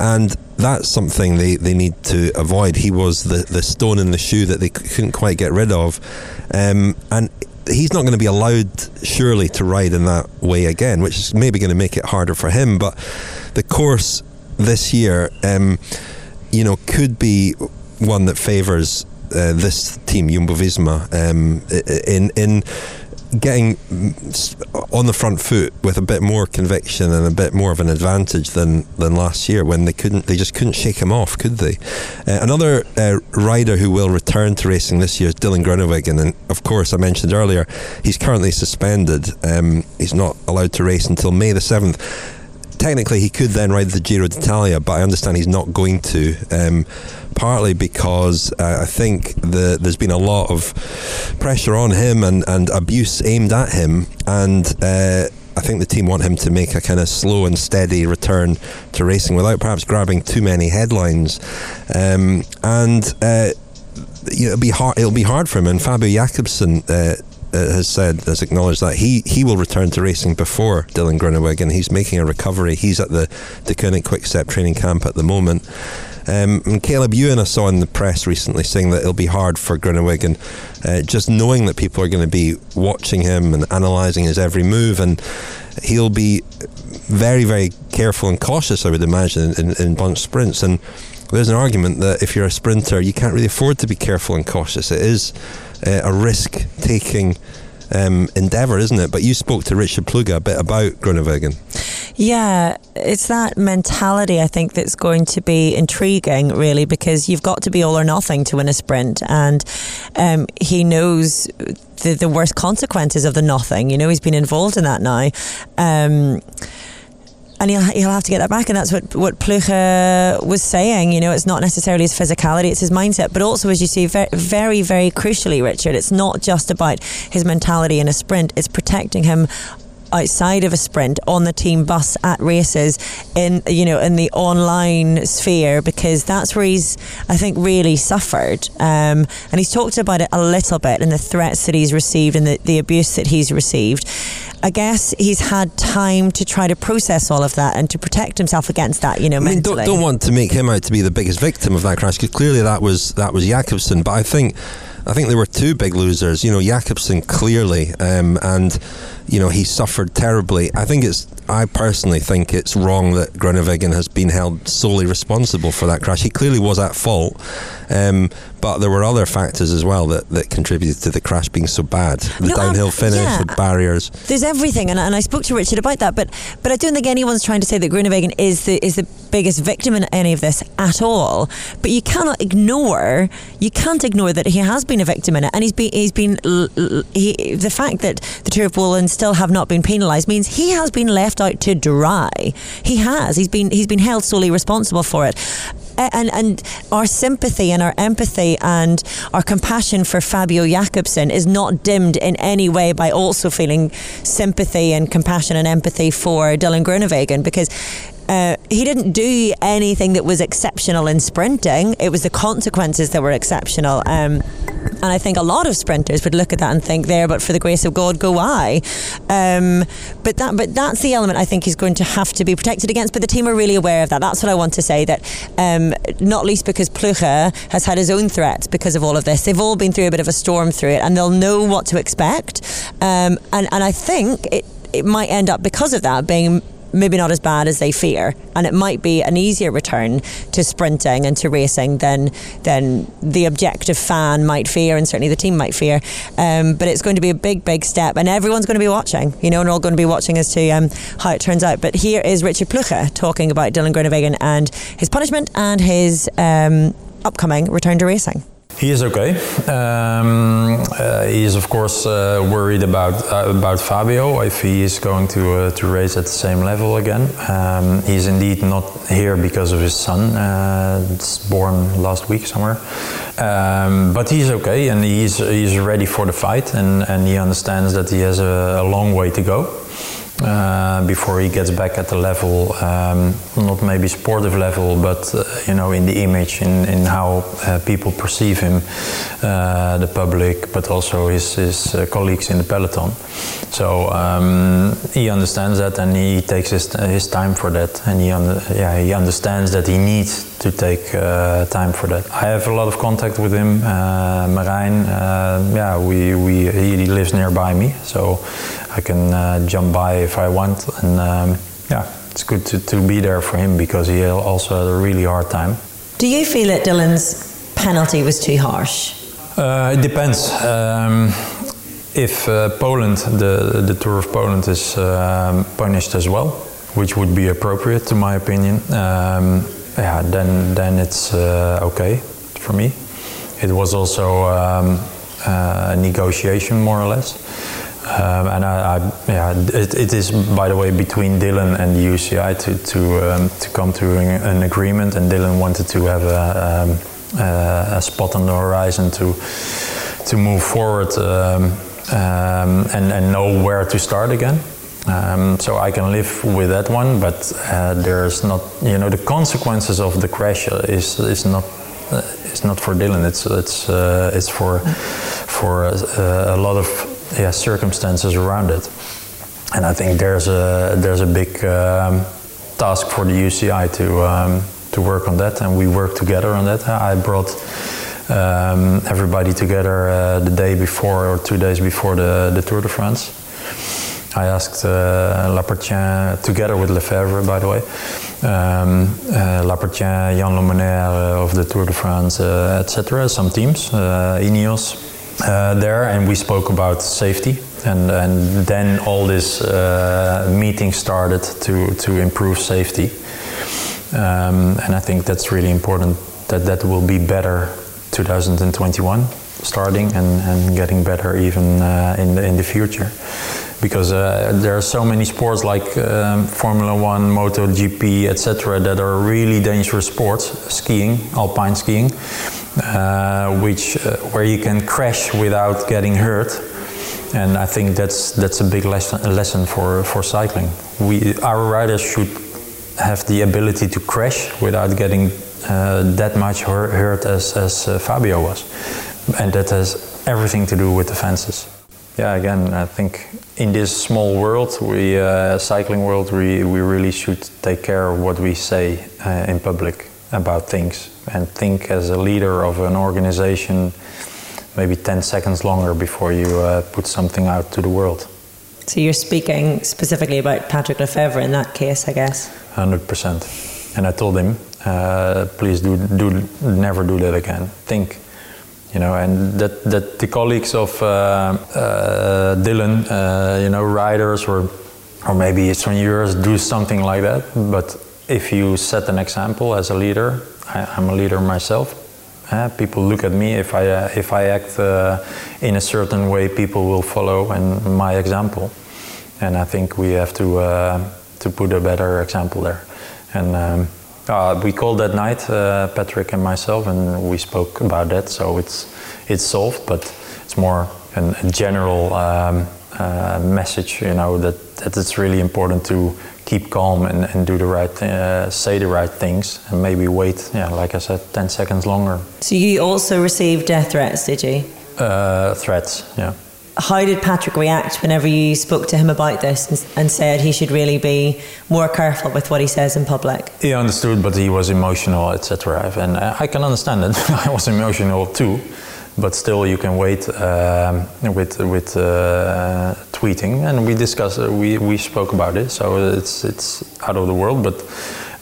and that's something they, they need to avoid. He was the, the stone in the shoe that they couldn't quite get rid of. Um, and he's not going to be allowed, surely, to ride in that way again, which is maybe going to make it harder for him. But the course this year, um, you know, could be one that favours uh, this team, Jumbo Visma, um, in in getting on the front foot with a bit more conviction and a bit more of an advantage than, than last year when they couldn't they just couldn't shake him off could they? Uh, another uh, rider who will return to racing this year is Dylan Groenewegen. And of course I mentioned earlier he's currently suspended. Um, he's not allowed to race until May the 7th technically he could then ride the Giro d'Italia, but I understand he's not going to. Um, partly because uh, I think the, there's been a lot of pressure on him and, and abuse aimed at him, and uh, I think the team want him to make a kind of slow and steady return to racing without perhaps grabbing too many headlines. Um, and uh, it'll be hard. It'll be hard for him. And Fabio Jakobsen uh, uh, has said, has acknowledged that he, he will return to racing before Dylan Groenewegen. He's making a recovery. He's at the Deceuninck Quick Step training camp at the moment. Um, and Caleb Ewan I saw in the press recently saying that it'll be hard for Groenewegen, uh, just knowing that people are going to be watching him and analysing his every move, and he'll be very, very careful and cautious, I would imagine, in, in bunch sprints. And there's an argument that if you're a sprinter, you can't really afford to be careful and cautious. It is uh, a risk taking um, endeavour, isn't it? But you spoke to Richard Plugge a bit about Groenewegen. Yeah, it's that mentality I think that's going to be intriguing, really, because you've got to be all or nothing to win a sprint, and um, he knows the, the worst consequences of the nothing. You know, he's been involved in that now. Um, and he'll, he'll have to get that back. And that's what, what Plugge was saying. You know, it's not necessarily his physicality, it's his mindset. But also, as you see, very, very, very crucially, Richard, it's not just about his mentality in a sprint, it's protecting him outside of a sprint on the team bus at races in you know in the online sphere because that's where he's I think really suffered um, and he's talked about it a little bit and the threats that he's received and the, the abuse that he's received I guess he's had time to try to process all of that and to protect himself against that. You know, I mean, don't, don't, want to make him out to be the biggest victim of that crash because clearly that was that was Jakobsen. But I think I think there were two big losers. You know, Jakobsen clearly, um, and you know he suffered terribly. I think it's I personally think it's wrong that Groenewegen has been held solely responsible for that crash. He clearly was at fault, um, but there were other factors as well that, that contributed to the crash being so bad. The no, downhill um, finish, yeah, the barriers. There's everything, and, and I spoke to Richard about that, but but I don't think anyone's trying to say that Groenewegen is the is the biggest victim in any of this at all. But you cannot ignore you can't ignore that he has been a victim in it, and he's been he's been he, the fact that the Tour of Poland still have not been penalised means he has been left out to dry. He has. He's been he's been held solely responsible for it and and our sympathy and our empathy and our compassion for Fabio Jakobsen is not dimmed in any way by also feeling sympathy and compassion and empathy for Dylan Groenewegen because uh, he didn't do anything that was exceptional in sprinting. It was the consequences that were exceptional. Um, and I think a lot of sprinters would look at that and think, "There, but for the grace of God, go I." Um, but that, but that's the element I think he's going to have to be protected against. But the team are really aware of that. That's what I want to say. That um, not least because Plugge has had his own threats because of all of this. They've all been through a bit of a storm through it, and they'll know what to expect. Um, and and I think it it might end up because of that being maybe not as bad as they fear, and it might be an easier return to sprinting and to racing than than the objective fan might fear, and certainly the team might fear. Um, but it's going to be a big, big step, and everyone's going to be watching. You know, and all going to be watching as to um, how it turns out. But here is Richard Plugge talking about Dylan Groenewegen and his punishment and his um, upcoming return to racing. He is okay. Um, uh, he is, of course, uh, worried about uh, about Fabio if he is going to uh, to race at the same level again. Um, he's indeed not here because of his son. Uh, it's born last week somewhere, um, but he's okay and he's he's ready for the fight and and he understands that he has a, a long way to go. Uh, before he gets back at the level, um, not maybe sportive level, but uh, you know, in the image, in, in how uh, people perceive him, uh, the public, but also his, his uh, colleagues in the peloton. So um, he understands that, and he takes his, his time for that, and he yeah he understands that he needs to take uh, time for that. I have a lot of contact with him, Marijn. yeah, we, we he lives nearby me, so I can jump by if I want. And um, yeah, it's good to, to be there for him because he also had a really hard time. Do you feel that Dylan's penalty was too harsh? Uh, it depends. Um, if uh, Poland, the, the Tour of Poland, is um, punished as well, which would be appropriate to my opinion, um, yeah, then then it's uh, okay for me. It was also um, uh, a negotiation, more or less. Um, and I, I, yeah, it, it is, by the way, between Dylan and the UCI to to um, to come to an agreement. And Dylan wanted to have a, um, a spot on the horizon to to move forward um, um, and and know where to start again. Um, so I can live with that one, but uh, there's not, you know, the consequences of the crash is is not uh, is not for Dylan. It's it's uh, it's for for uh, a lot of yeah, circumstances around it. And I think there's a there's a big um, task for the UCI to um, to work on that, and we work together on that. I brought um, everybody together uh, the day before or two days before the, the Tour de France. I asked uh, Lappartient, together with Lefevere, by the way, um, uh, Lappartient, Jan Lemonnier uh, of the Tour de France, uh, etc., some teams, uh, Ineos, uh, there, and we spoke about safety. And, and then all this uh, meeting started to, to improve safety. Um, and I think that's really important that that will be better 2021 starting and, and getting better even uh, in, the, in the future because uh, there are so many sports like um, Formula One, MotoGP, etc., that are really dangerous sports. Skiing, alpine skiing, uh, which uh, where you can crash without getting hurt, and I think that's that's a big lesson, lesson for for cycling. We our riders should have the ability to crash without getting uh, that much hurt as as uh, Fabio was, and that has everything to do with the fences. Yeah, again, I think in this small world, we uh, cycling world, we we really should take care of what we say uh, in public about things and think as a leader of an organization maybe 10 seconds longer before you uh, put something out to the world. So you're speaking specifically about Patrick Lefevere in that case, I guess? 100%. And I told him, uh, please do, do never do that again. Think, you know, and that, that the colleagues of uh, uh Dylan, uh, you know, riders or, or maybe it's from yours do something like that, but if you set an example as a leader, I, am a leader myself. Uh, people look at me. If I uh, if I act uh, in a certain way, people will follow and my example. And I think we have to to put a better example there. And um, we called that night, Patrick and myself, and we spoke about that. So it's it's solved, but it's more an, a general um, message, you know, that, that it's really important to keep calm and, and do the right, uh, say the right things, and maybe wait, yeah, like I said, ten seconds longer. So you also received death threats, did you? Uh, threats, yeah. How did Patrick react whenever you spoke to him about this and, and said he should really be more careful with what he says in public? He understood, but he was emotional, etc. And I can understand it. I was emotional too, but still, you can wait um, with with uh, tweeting, and we discussed. Uh, we we spoke about it, so it's it's out of the world, but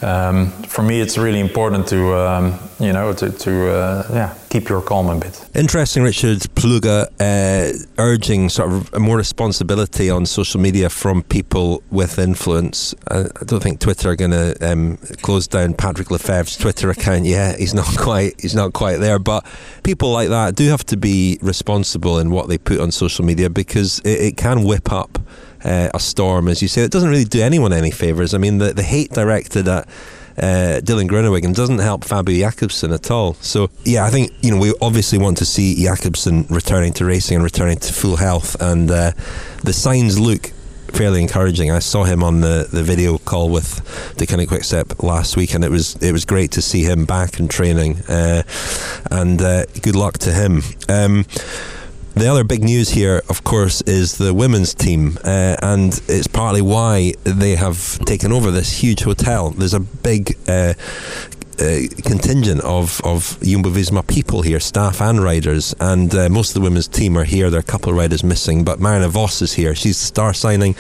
um, for me, it's really important to um, you know to, to uh, yeah keep your calm a bit. Interesting, Richard Plugge uh, urging sort of more responsibility on social media from people with influence. I, I don't think Twitter are going to um, close down Patrick Lefevere's Twitter account yet. He's not quite he's not quite there, but people like that do have to be responsible in what they put on social media because it, it can whip up uh, a storm, as you say. It doesn't really do anyone any favours. I mean, the, the hate directed at uh, Dylan Groenewegen doesn't help Fabio Jakobsen at all. So, yeah, I think, you know, we obviously want to see Jakobsen returning to racing and returning to full health. And uh, the signs look fairly encouraging. I saw him on the, the video call with Deceuninck Quickstep last week, and it was it was great to see him back in training. Uh, and uh, good luck to him. Um, the other big news here, of course, is the women's team, uh, and it's partly why they have taken over this huge hotel. There's a big uh, uh, contingent of, of Jumbo Visma people here, staff and riders, and uh, most of the women's team are here. There are a couple of riders missing, but Marianne Vos is here. She's the star signing.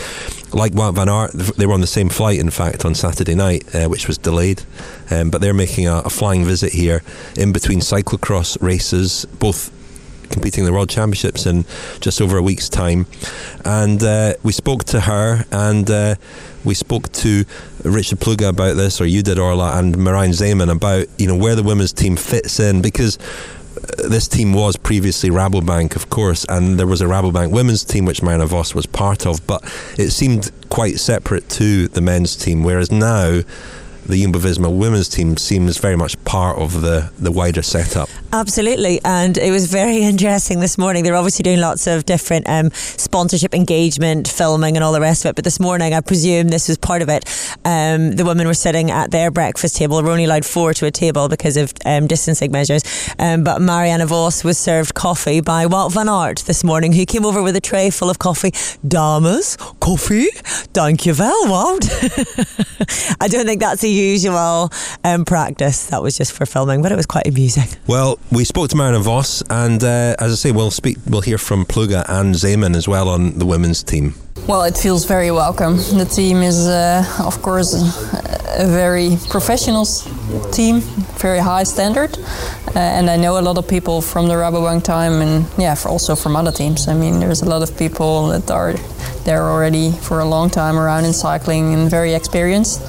Like Wout van Aert, they were on the same flight, in fact, on Saturday night, uh, which was delayed. Um, but they're making a, a flying visit here in between cyclocross races, both competing in the World Championships in just over a week's time. And uh, we spoke to her and uh, we spoke to Richard Plugge about this, or you did, Orla, and Marijn Zeeman about you know where the women's team fits in because uh, this team was previously Rabobank, of course, and there was a Rabobank women's team which Marianne Vos was part of, but it seemed quite separate to the men's team, whereas now the Jumbo Visma women's team seems very much part of the, the wider setup. Absolutely, and it was very interesting this morning. They're obviously doing lots of different um, sponsorship engagement, filming, and all the rest of it. But this morning, I presume this was part of it. Um, the women were sitting at their breakfast table. We're only allowed four to a table because of um, distancing measures. Um, but Marianne Vos was served coffee by Wout van Aert this morning, who came over with a tray full of coffee. Dames, coffee, thank you well, Wout. I don't think that's a usual um, practice. That was just for filming, but it was quite amusing. Well, we spoke to Marianne Vos, and uh, as I say, we'll speak. We'll hear from Plugge and Zeeman as well on the women's team. Well, it feels very welcome. The team is, uh, of course, a very professional team, very high standard, uh, and I know a lot of people from the Rabobank time, and yeah, also from other teams. I mean, there's a lot of people that are there already for a long time around in cycling and very experienced.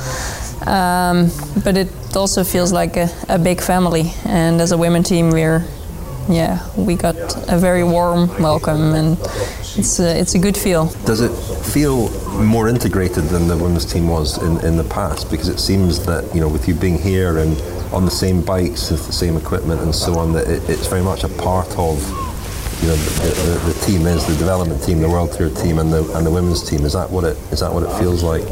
Um, but it also feels like a, a, big family, and as a women team, we're yeah, we got a very warm welcome, and it's a, it's a good feel. Does it feel more integrated than the women's team was in, in the past? Because it seems that you know, with you being here and on the same bikes with the same equipment and so on, that it, it's very much a part of you know the, the, the, team is the development team, the World Tour team, and the and the women's team. Is that what it is that what it feels like?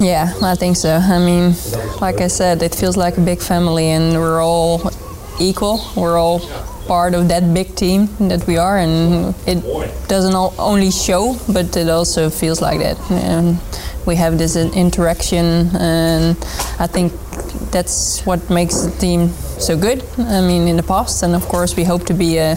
Yeah, I think so. I mean, like I said, it feels like a big family, and we're all equal. We're all part of that big team that we are, and it doesn't only show, but it also feels like that. And we have this interaction, and I think that's what makes the team so good. I mean, in the past, and of course, we hope to be a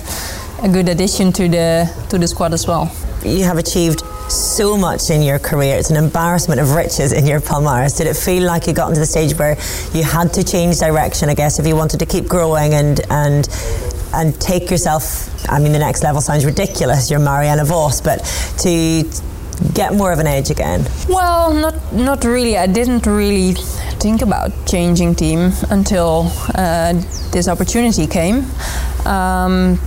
a good addition to the to the squad as well. You have achieved so much in your career. It's an embarrassment of riches in your palmares. Did it feel like you got into the stage where you had to change direction? I guess if you wanted to keep growing and and and take yourself. I mean, the next level sounds ridiculous. You're Marianne Vos, but to get more of an edge again? Well, not not really. I didn't really think about changing team until uh, this opportunity came. Um,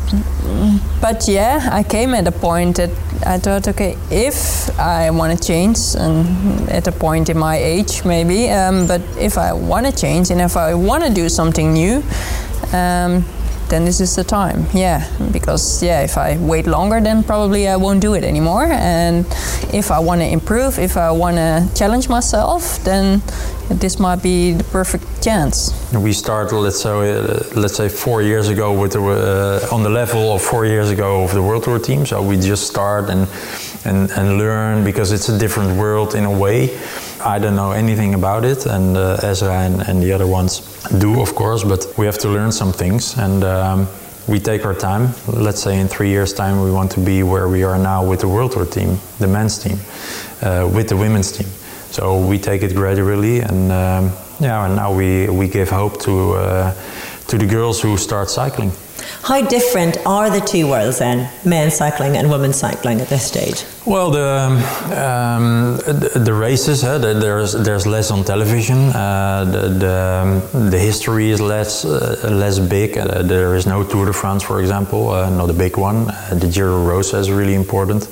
but yeah, I came at a point that I thought, okay, if I want to change, and at a point in my age maybe, um, but if I want to change and if I want to do something new, um, then this is the time. Yeah, because yeah, if I wait longer, then probably I won't do it anymore. And if I want to improve, if I want to challenge myself, then this might be the perfect chance. We started, let's say, uh, let's say four years ago with the, uh, on the level of four years ago of the World Tour team. So we just start and and and learn because it's a different world in a way. I don't know anything about it, and uh, Esra and, and, the other ones do, of course, but we have to learn some things, and um, we take our time. Let's say in three years' time, we want to be where we are now with the World Tour team, the men's team, uh, with the women's team. So we take it gradually, and um, yeah, and now we, we give hope to uh, to the girls who start cycling. How different are the two worlds then, men's cycling and women's cycling at this stage? Well, the um, the, the, races, uh, the, there's there's less on television. Uh, the, the, um, the history is less uh, less big. Uh, there is no Tour de France, for example, uh, not a big one. Uh, the Giro Rosa is really important.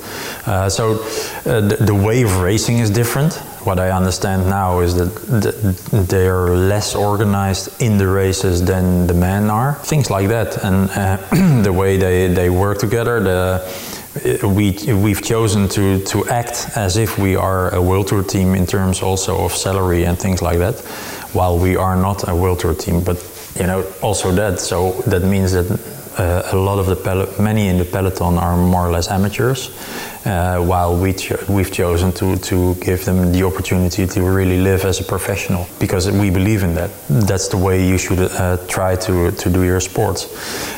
so the, the way of racing is different. What I understand now is that they are less organized in the races than the men are. Things like that, and the way they, they work together. The we we've chosen to to act as if we are a world tour team in terms also of salary and things like that, while we are not a world tour team. But you know also that so that means that a lot of the many in the peloton are more or less amateurs, uh, while we cho we've chosen to to give them the opportunity to really live as a professional because we believe in that. That's the way you should uh, try to to do your sports.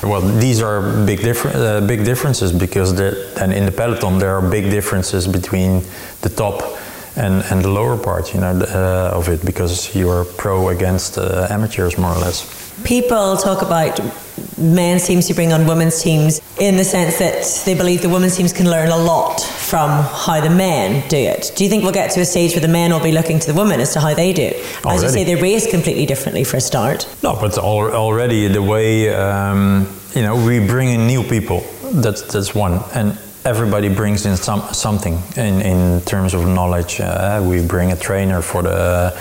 Well, these are big different uh, big differences because then in the peloton there are big differences between the top and, and the lower part, you know, uh, of it because you are pro against uh, amateurs more or less. People talk about men's teams to bring on women's teams in the sense that they believe the women's teams can learn a lot from how the men do it. Do you think we'll get to a stage where the men will be looking to the women as to how they do it? As already. you say, they race completely differently for a start. No, but already the way um, you know we bring in new people. That's that's one and everybody brings in some something in, in terms of knowledge. Uh, we bring a trainer for the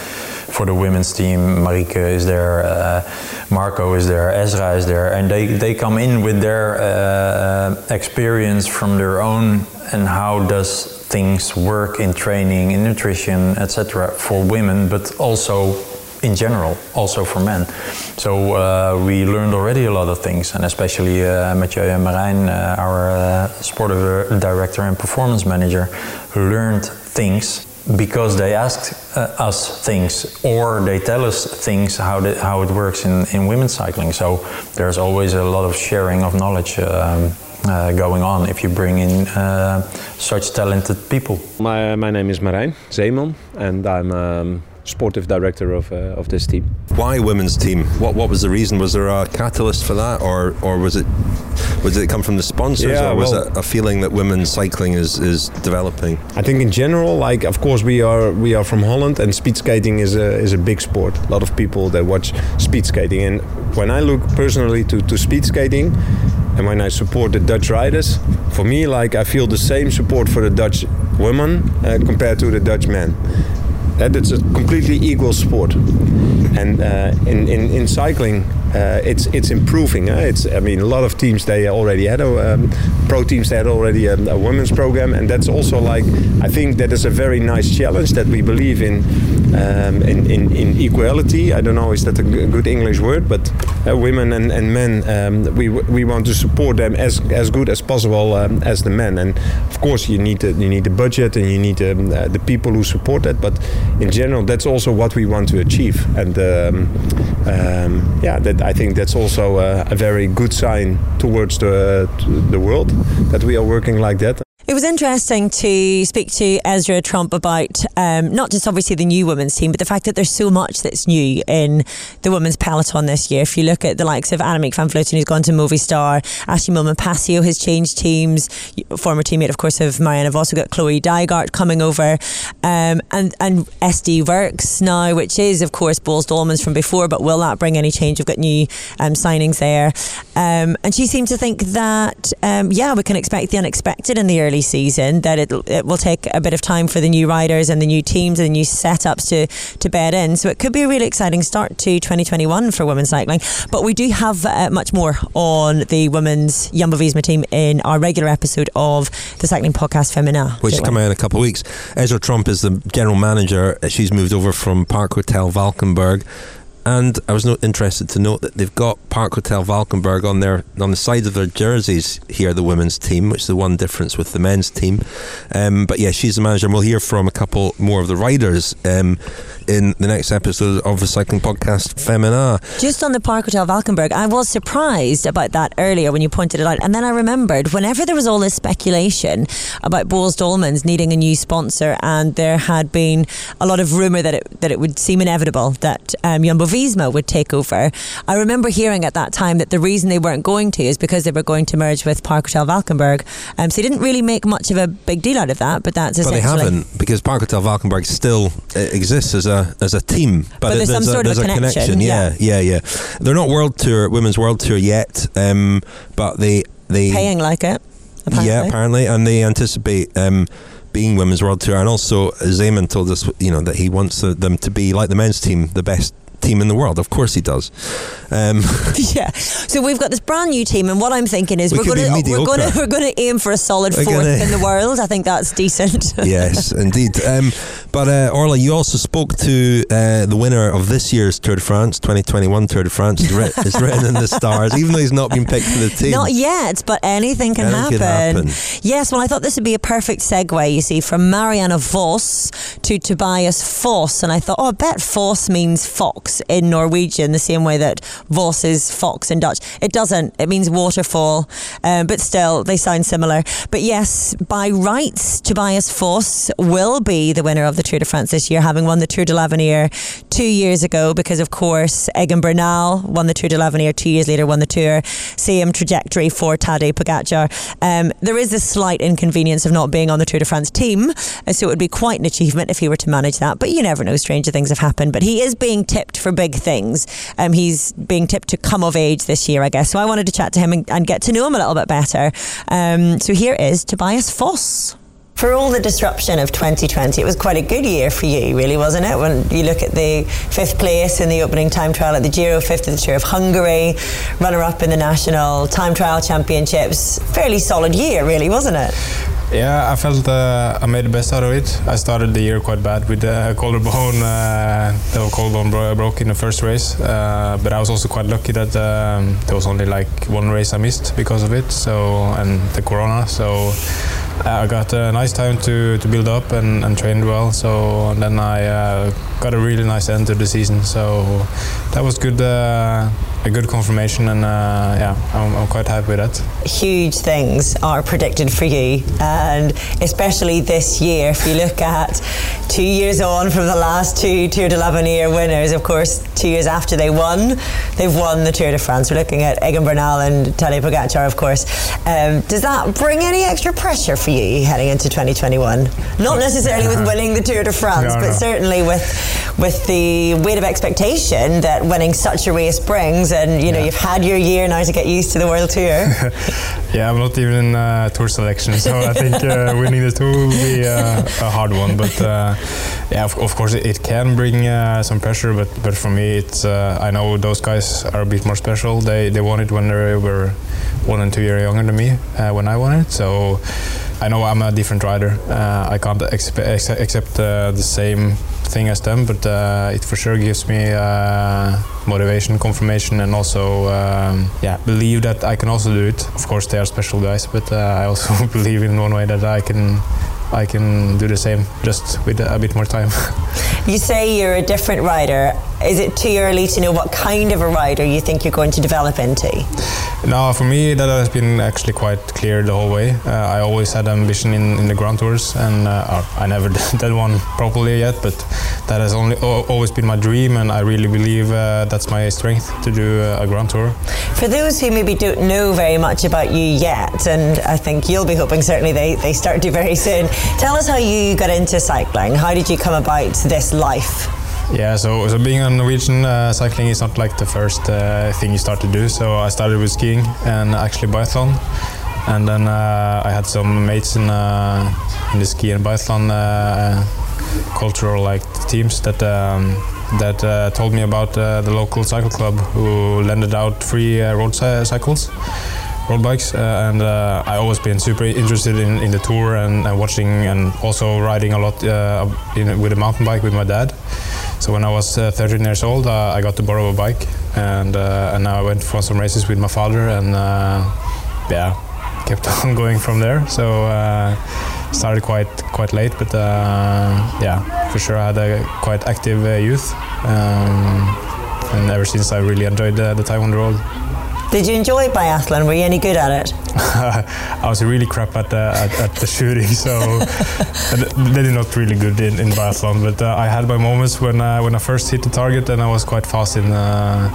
for the women's team. Marike is there, uh, Marco is there, Esra is there, and they, they come in with their uh, experience from their own and how does things work in training, in nutrition, etc. for women, but also in general, also for men. So uh, we learned already a lot of things, and especially uh, Mathieu and Marijn, uh, our uh, director and performance manager, learned things because they ask uh, us things or they tell us things how, the, how it works in, in women's cycling. So there's always a lot of sharing of knowledge um, uh, going on if you bring in uh, such talented people. My, my name is Marijn Zeeman and I'm um, sportive director of, uh, of this team. Why women's team? What what was the reason? Was there a catalyst for that, or or was it was it come from the sponsors, yeah, or was well, it a feeling that women's cycling is, is developing? I think in general, like of course we are we are from Holland, and speed skating is a is a big sport. A lot of people that watch speed skating, and when I look personally to, to speed skating, and when I support the Dutch riders, for me, like I feel the same support for the Dutch women uh, compared to the Dutch men. That it's a completely equal sport, and uh, in, in in cycling, uh, it's it's improving. It's I mean a lot of teams they already had a um, pro teams they had already a, a, women's program, and that's also like I think that is a very nice challenge that we believe in um, in, in, in, equality. I don't know is that a good English word, but uh, women and, and men um, we we want to support them as as good as possible um, as the men, and of course you need the, you need the budget and you need um, uh, the people who support that, but in general that's also what we want to achieve, and um, yeah that I think that's also a, a very good sign towards the, the world that we are working like that. It was interesting to speak to Esra Tromp about um, not just obviously the new women's team, but the fact that there's so much that's new in the women's peloton this year. If you look at the likes of Annemiek van Vleuten, who's gone to Movistar, Ashleigh Moolman Pasio has changed teams, former teammate, of course, of Marianne. I've also got Chloe Dygert coming over, um, and and SD Worx now, which is, of course, Boels Dolmans from before, but will that bring any change? We've got new um, signings there. Um, and she seemed to think that, um, yeah, we can expect the unexpected in the early season that it, it will take a bit of time for the new riders and the new teams and the new setups to, to bed in. So it could be a really exciting start to 2021 for women's cycling. But we do have uh, much more on the women's Jumbo Visma team in our regular episode of the Cycling Podcast Femina. Which is coming out in a couple of weeks. Esra Tromp is the general manager. She's moved over from Park Hotel Valkenburg. And I was no, interested to note that they've got Park Hotel Valkenburg on their on the sides of their jerseys here, the women's team, which is the one difference with the men's team. Um, but yeah, she's the manager, and we'll hear from a couple more of the riders um, in the next episode of the cycling podcast Femina. Just on the Park Hotel Valkenburg, I was surprised about that earlier when you pointed it out, and then I remembered whenever there was all this speculation about Boels Dolmans needing a new sponsor, and there had been a lot of rumor that it that it would seem inevitable that um, Jumbo Visma would take over. I remember hearing at that time that the reason they weren't going to is because they were going to merge with Park Hotel Valkenburg. Um, so they didn't really make much of a big deal out of that, but that's But they haven't because Park Hotel Valkenburg still uh, exists as a as a team. But there's some a, sort of a connection, Yeah, yeah, yeah. They're not world tour, women's world tour yet, um, but they they Paying like it. Apparently. yeah apparently, and they anticipate. Um, being women's world tour, and also Zeeman told us, you know, that he wants them to be like the men's team, the best team in the world. Of course, he does. Um, yeah. So we've got this brand new team, and what I'm thinking is We are going to we're going to we're going to aim for a solid We're 4th gonna- in the world. I think that's decent. yes, indeed. Um, but uh, Orla, you also spoke to uh, the winner of this year's Tour de France, 2021 Tour de France. It's, writ- it's written in the stars, even though he's not been picked for the team. Not yet, but anything can Anything happen. happen. Yes, well, I thought this would be a perfect segue, you see, from Marianne Vos to Tobias Foss. And I thought, oh, I bet Foss means fox in Norwegian, the same way that Vos is fox in Dutch. It doesn't, it means waterfall, um, but still, they sound similar. But yes, by rights, Tobias Foss will be the winner of the Tour de France this year, having won the Tour de l'Avenir two years ago, because of course, Egan Bernal won the Tour de l'Avenir two years later, won the Tour. Same trajectory for Tadej Pogacar. Um, there is a slight inconvenience of not being on the Tour de France team, uh, so it would be quite an achievement if he were to manage that. But you never know, stranger things have happened. But he is being tipped for big things. Um, he's being tipped to come of age this year, I guess. So I wanted to chat to him and, and get to know him a little bit better. Um, so here is Tobias Foss. For all the disruption of 2020, it was quite a good year for you, really, wasn't it? When you look at the fifth place in the opening time trial at the Giro, fifth at the Tour of Hungary, runner up in the national time trial championships. Fairly solid year, really, wasn't it? Yeah, I felt uh, I made the best out of it. I started the year quite bad with the collarbone, uh, the collarbone bro- broke in the first race. Uh, but I was also quite lucky that um, there was only like one race I missed because of it. So and the corona. So I got a nice time to, to build up and, and trained well. So then I uh, got a really nice end to the season. So that was good, uh, a good confirmation, and uh, yeah, I'm, I'm quite happy with that. huge things are predicted for you, and especially this year. If you look at two years on from the last two Tour de l'Avenir winners, of course, two years after they won, they've won the Tour de France. We're looking at Egan Bernal and Tadej Pogacar, of course. Um, does that bring any extra pressure for you heading into 2021? Not necessarily with winning the Tour de France, No, but no. certainly with with the weight of expectation that winning such a race brings. And you know, you've had your year now to get used to the World Tour. Yeah, I'm not even in uh, tour selection, so I think uh, winning the tour will be uh, a hard one. But uh, yeah, of, of course, it, it can bring uh, some pressure. But but for me, it's uh, I know those guys are a bit more special. They they won it when they were one and two years younger than me uh, when I won it. So I know I'm a different rider. Uh, I can't expe- ex- accept uh, the same thing as them, but uh, it for sure gives me uh, motivation, confirmation, and also um, yeah, believe that I can also do it. Of course, they are special guys, but uh, I also believe in one way that I can. I can do the same, just with a bit more time. You say you're a different rider. Is it too early to know what kind of a rider you think you're going to develop into? No, for me that has been actually quite clear the whole way. Uh, I always had ambition in, in the Grand Tours, and uh, I never did one properly yet. But that has only always been my dream, and I really believe uh, that's my strength to do uh, a Grand Tour. For those who maybe don't know very much about you yet, and I think you'll be hoping certainly they, they start to very soon, tell us how you got into cycling. How did you come about this life? Yeah, so, so being a Norwegian, uh, cycling is not like the first uh, thing you start to do. So I started with skiing and actually biathlon. and then uh, I had some mates in uh, in the ski and biathlon uh, cultural like teams that um, that uh, told me about uh, the local cycle club who lended out free uh, road cycles road bikes uh, and I always been super interested in, in the tour and, and watching and also riding a lot in, with a mountain bike with my dad so when I was uh, 13 years old uh, I got to borrow a bike and uh, and I went for some races with my father and yeah kept on going from there so started quite quite late but yeah for sure I had a quite active youth um, and ever since I really enjoyed the, the time on the road Did you enjoy biathlon? Were you any good at it? I was really crap at, uh, at, at the shooting, so they did not really good in, in biathlon. But uh, I had my moments when uh, when I first hit the target, and I was quite fast in uh,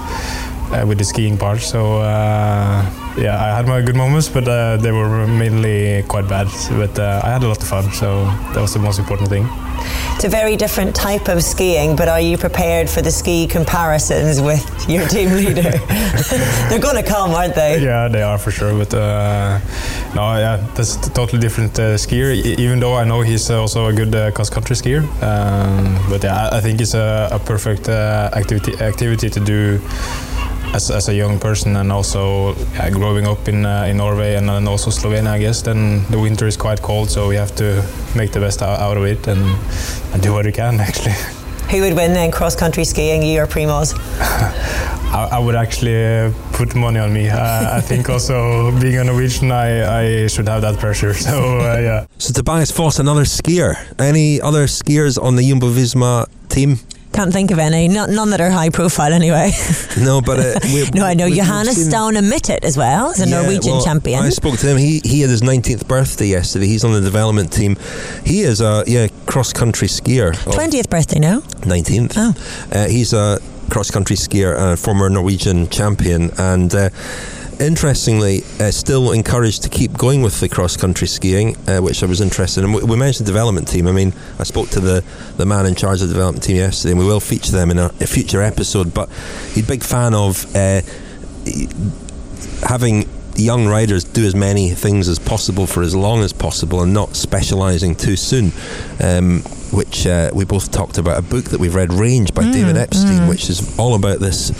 uh, with the skiing part. So uh, yeah, I had my good moments, but uh, they were mainly quite bad. But uh, I had a lot of fun, so that was the most important thing. It's a very different type of skiing, but are you prepared for the ski comparisons with your team leader? They're going to come, aren't they? Yeah, they are for sure. But uh, no, yeah, that's a totally different uh, skier. E- even though I know he's also a good uh, cross country skier, um, but yeah, I I think it's a, a perfect uh, activity activity to do. As, as a young person and also yeah, growing up in uh, in Norway and then also Slovenia, I guess. Then the winter is quite cold, so we have to make the best out, out of it and, and do what we can actually. Who would win then cross country skiing, you or Primoz? I, I would actually uh, put money on me. Uh, I think also being on a Norwegian, I, I should have that pressure. So uh, yeah. So Tobias Foss, another skier. Any other skiers on the Jumbo Visma team? Can't think of any. Not, none that are high profile anyway. No, but uh, no, I know Johannes seen- Staune-Mittet as well as a Yeah, Norwegian well, champion. I spoke to him. He he had his 19th birthday yesterday. He's on the development team. He is a yeah cross country skier. 20th birthday now. 19th. Oh. Uh, he's a cross country skier, a former Norwegian champion, and uh, interestingly, uh, still encouraged to keep going with the cross country skiing, uh, which I was interested in. We, we mentioned the development team. I mean, I spoke to the, the man in charge of the development team yesterday, and we will feature them in a, a future episode. But he's a big fan of uh, having young riders do as many things as possible for as long as possible and not specialising too soon. Um, which uh, we both talked about a book that we've read, Range by Mm, David Epstein, mm. which is all about this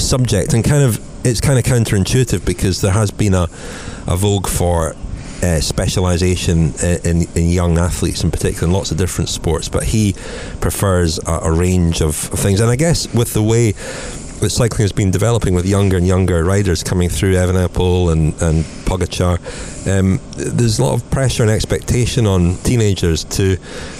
subject and kind of it's kind of counterintuitive because there has been a, a vogue for uh, specialisation in, in young athletes in particular in lots of different sports, but he prefers a, a range of things. And I guess with the way that cycling has been developing with younger and younger riders coming through Evenepoel and, and Pogacar, um, there's a lot of pressure and expectation on teenagers to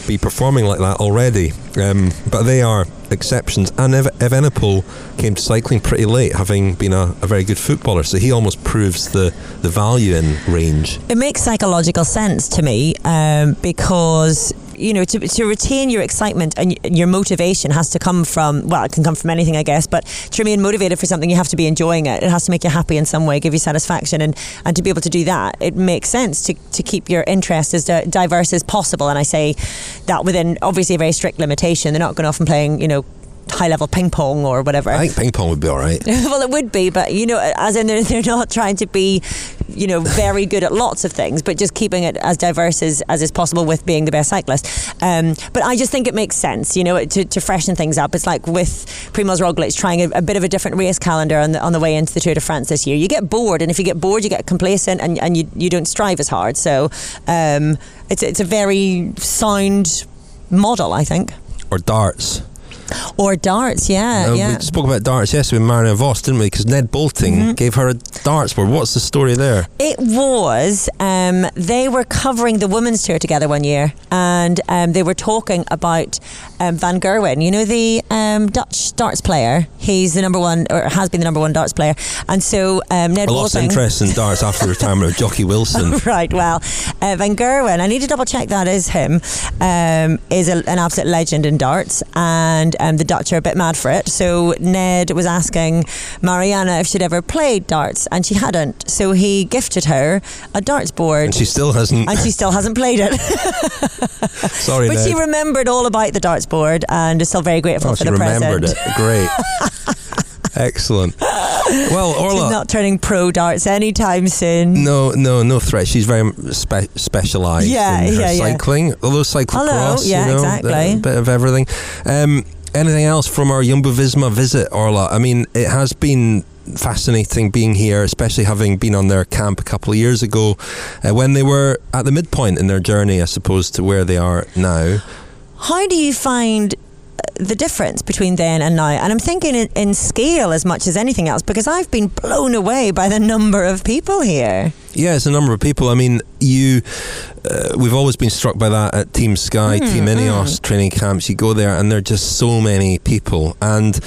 be performing like that already. Um, but they are exceptions. And Ev- Evenepoel came to cycling pretty late, having been a, a very good footballer. So he almost proves the, the value in range. It makes psychological sense to me um, because you know to, to retain your excitement and your motivation has to come from well it can come from anything I guess but to remain motivated for something you have to be enjoying it. It has to make you happy in some way give you satisfaction and and to be able to do that it makes sense to, to keep your interest as diverse as possible and I say that within obviously a very strict limitation. They're not going off and playing you know high level ping pong or whatever I think ping pong would be all right. well, it would be, but you know, as in they're, they're not trying to be, you know, very good at lots of things, but just keeping it as diverse as, as is possible with being the best cyclist. Um, but I just think it makes sense, you know, to, to freshen things up. It's like with Primoz Roglic trying a, a bit of a different race calendar on the, on the way into the Tour de France this year. You get bored, and if you get bored, you get complacent, and, and you, you don't strive as hard. So um, it's it's a very sound model, I think. Or darts. Or darts, yeah, Uh, yeah. We spoke about darts yesterday with Marianne Vos, didn't we? Because Ned Boulting Mm-hmm. gave her a darts board. What's the story there? It was. Um, they were covering the women's tour together one year, and um, they were talking about um, Van Gerwen. You know the um, Dutch darts player. He's the number one, or has been the number one darts player. And so um, Ned I lost Boulting- interest in darts after the retirement of Jocky Wilson. right. Well, uh, Van Gerwen, I need to double check that is him, um, is a, an absolute legend in darts, and um, the Dutch are a bit mad for it. So Ned was asking Mariana if she'd ever played darts, and she hadn't. So he gifted her a darts board. And she still hasn't. And she still hasn't played it. Sorry, but Ned. she remembered all about the darts board and is still very grateful Oh, for she the remembered present. it. Great. Excellent. Well, Orla. She's not turning pro darts anytime soon. No, no, no threat. She's very spe- specialised Yeah, in her yeah, yeah. cycling. Although cyclocross, Hello, yeah, you know, exactly. a bit of everything. Um, anything else from our Jumbo Visma visit, Orla? I mean, it has been fascinating being here, especially having been on their camp a couple of years ago uh, when they were at the midpoint in their journey, I suppose, to where they are now. How do you find uh, the difference between then and now? And I'm thinking in, in scale as much as anything else because I've been blown away by the number of people here. Yeah, it's a number of people. I mean, you. Uh, we've always been struck by that at Team Sky, Mm, Team Ineos training camps. You go there, and there are just so many people, and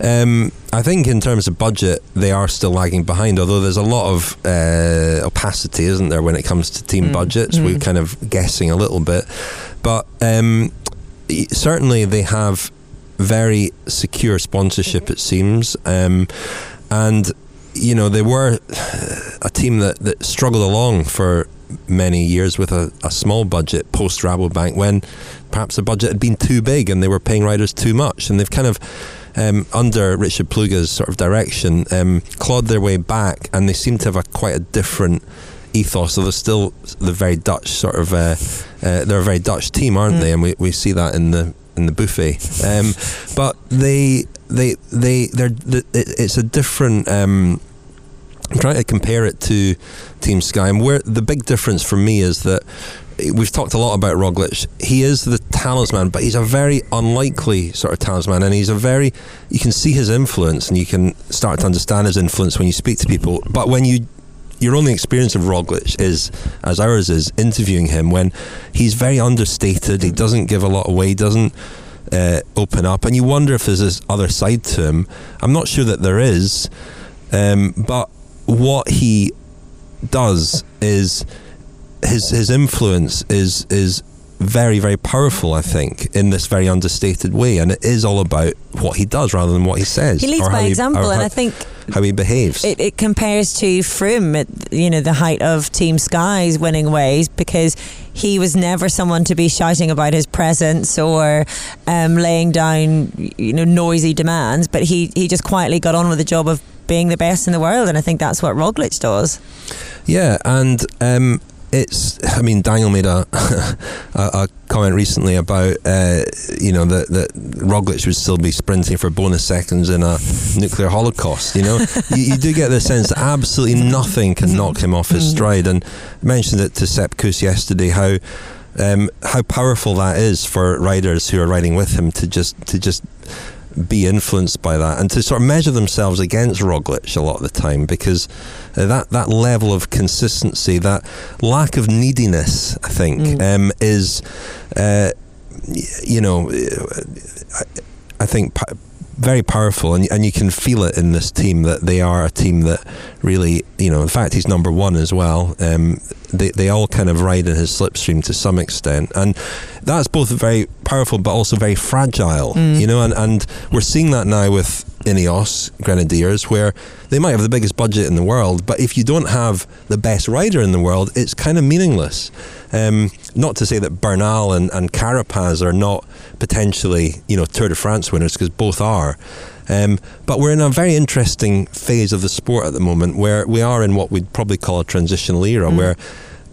um, I think in terms of budget, they are still lagging behind. Although there's a lot of uh, opacity, isn't there, when it comes to team Mm, budgets? mm. We're kind of guessing a little bit, but um, certainly they have very secure sponsorship. It seems, um, and you know they were a team that, that struggled along for many years with a, a small budget post Rabobank when perhaps the budget had been too big and they were paying riders too much and they've kind of um, under Richard Plugge's sort of direction um, clawed their way back and they seem to have a quite a different ethos. So they're still the very Dutch sort of uh, uh, they're a very Dutch team aren't they? And we, we see that in the in the buffet. Um, but they they they they're th- it- it's a different um, I'm trying to compare it to Team Sky, and where the big difference for me is that we've talked a lot about Roglic. He is the talisman, but he's a very unlikely sort of talisman, and he's a very you can see his influence, and you can start to understand his influence when you speak to people. But when you your only experience of Roglic is, as ours is, interviewing him when he's very understated. He doesn't give a lot away. He doesn't uh, open up, and you wonder if there's this other side to him. I'm not sure that there is, um, but what he does is his his influence is is very very powerful. I think in this very understated way, and it is all about what he does rather than what he says. He leads by example, and how- I think how he behaves. it, it compares to Froome at you know the height of Team Sky's winning ways because he was never someone to be shouting about his presence or um, laying down you know noisy demands, but he he just quietly got on with the job of being the best in the world, and I think that's what Roglic does. Yeah, and um, it's. I mean, Daniel made a a, a comment recently about uh, you know that that Roglic would still be sprinting for bonus seconds in a nuclear holocaust. You know, you, you do get the sense that absolutely nothing can knock him off his stride. And I mentioned it to Sepp Kuss yesterday how. Um, how powerful that is for riders who are riding with him to just to just be influenced by that and to sort of measure themselves against Roglic a lot of the time because uh, that that level of consistency, that lack of neediness, I think, um, is uh, you know, uh, I, I think. Pa- very powerful, and and you can feel it in this team that they are a team that really, you know, in fact, he's number one as well. Um, they they all kind of ride in his slipstream to some extent, and that's both very powerful but also very fragile. You know, and and we're seeing that now with Ineos Grenadiers, where they might have the biggest budget in the world, but if you don't have the best rider in the world, it's kind of meaningless. Um, not to say that Bernal and, and Carapaz are not potentially, you know, Tour de France winners, because both are. Um, but we're in a very interesting phase of the sport at the moment where we are in what we'd probably call a transitional era, where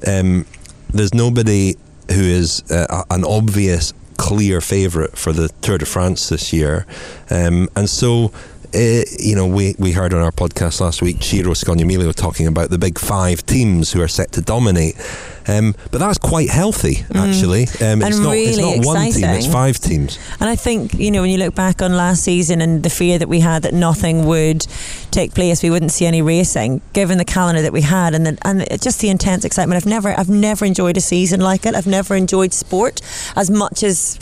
um, there's nobody who is uh, an obvious, clear favourite for the Tour de France this year. Um, and so, uh, you know, we, we heard on our podcast last week Ciro Scognamiglio talking about the big five teams who are set to dominate. Um, but that's quite healthy, actually. Um, And it's, not, it's really not one team, it's five teams. And I think, you know, when you look back on last season and the fear that we had that nothing would take place, we wouldn't see any racing, given the calendar that we had and the, and just the intense excitement. I've never I've never enjoyed a season like it. I've never enjoyed sport as much as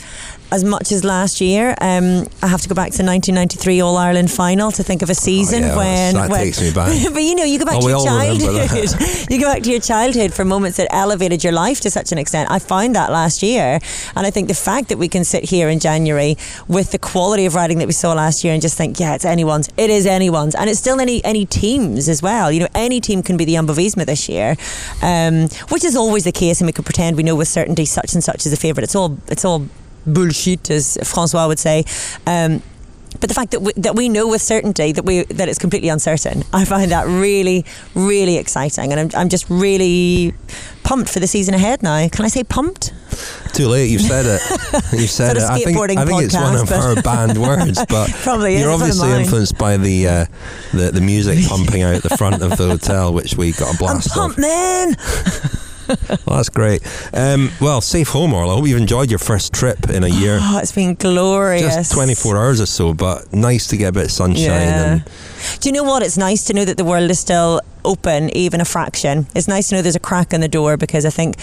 as much as last year. Um, I have to go back to the 1993 All Ireland final to think of a season Oh, yeah, when, that when takes me back. but you know, you go back Oh, to your all remember that. childhood. you go back to your childhood for moments that elevated your life to such an extent. I found that last year, and I think the fact that we can sit here in January with the quality of riding that we saw last year and just think, yeah, it's anyone's. It is anyone's, and it's still any any teams as well. You know, any team can be the Jumbo Visma this year, um, which is always the case, and we could pretend we know with certainty such and such is a favourite. It's all it's all bullshit, as Francois would say. Um, but the fact that we, that we know with certainty that we that it's completely uncertain, I find that really, really exciting, and I'm, I'm just really pumped for the season ahead now. Can I say pumped? Too late. You've said it. You've said it. I think, I think it's one of her banned words, but Probably you're it's one of obviously influenced by the, uh, the the music pumping out the front of the hotel, which we got a I'm blast of. pumped, man. Well, that's great. Um, well, safe home, Orla. I hope you've enjoyed your first trip in a year. Oh, it's been glorious. Just 24 hours or so, but nice to get a bit of sunshine. Yeah. And Do you know what? It's nice to know that the world is still open, even a fraction. It's nice to know there's a crack in the door because I think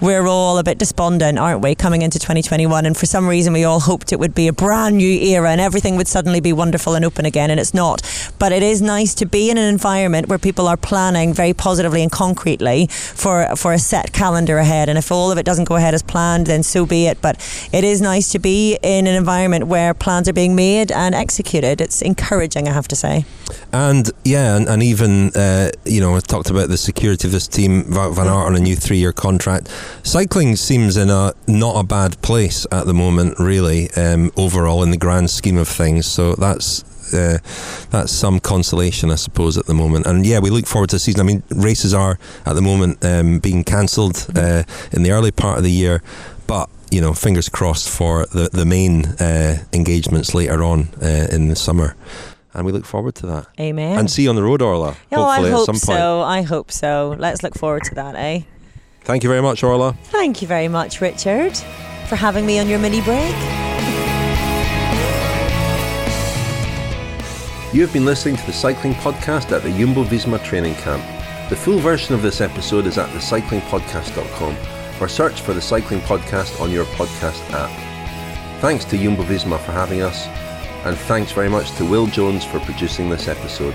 we're all a bit despondent, aren't we, coming into 2021? And for some reason, we all hoped it would be a brand new era and everything would suddenly be wonderful and open again, and it's not. But it is nice to be in an environment where people are planning very positively and concretely for for a set calendar ahead. And if all of it doesn't go ahead as planned, then so be it. But it is nice to be in an environment where plans are being made and executed. It's encouraging, I have to say. And yeah, and, and even uh, you know, I talked about the security of this team. Van Aert on a new three-year contract. Cycling seems in a not a bad place at the moment, really. Um, overall, in the grand scheme of things, so that's. Uh, that's some consolation, I suppose, at the moment. And yeah, we look forward to the season. I mean, races are at the moment um, being cancelled uh, in the early part of the year, but you know, fingers crossed for the the main uh, engagements later on uh, in the summer. And we look forward to that. Amen. And see you on the road, Orla. Oh, I hopefully hope at some point. so. I hope so. Let's look forward to that, eh? Thank you very much, Orla. Thank you very much, Richard, for having me on your mini break. You have been listening to the cycling podcast at the Jumbo Visma training camp. The full version of this episode is at thecyclingpodcast.com or search for the Cycling Podcast on your podcast app. Thanks to Jumbo Visma for having us, and thanks very much to Will Jones for producing this episode.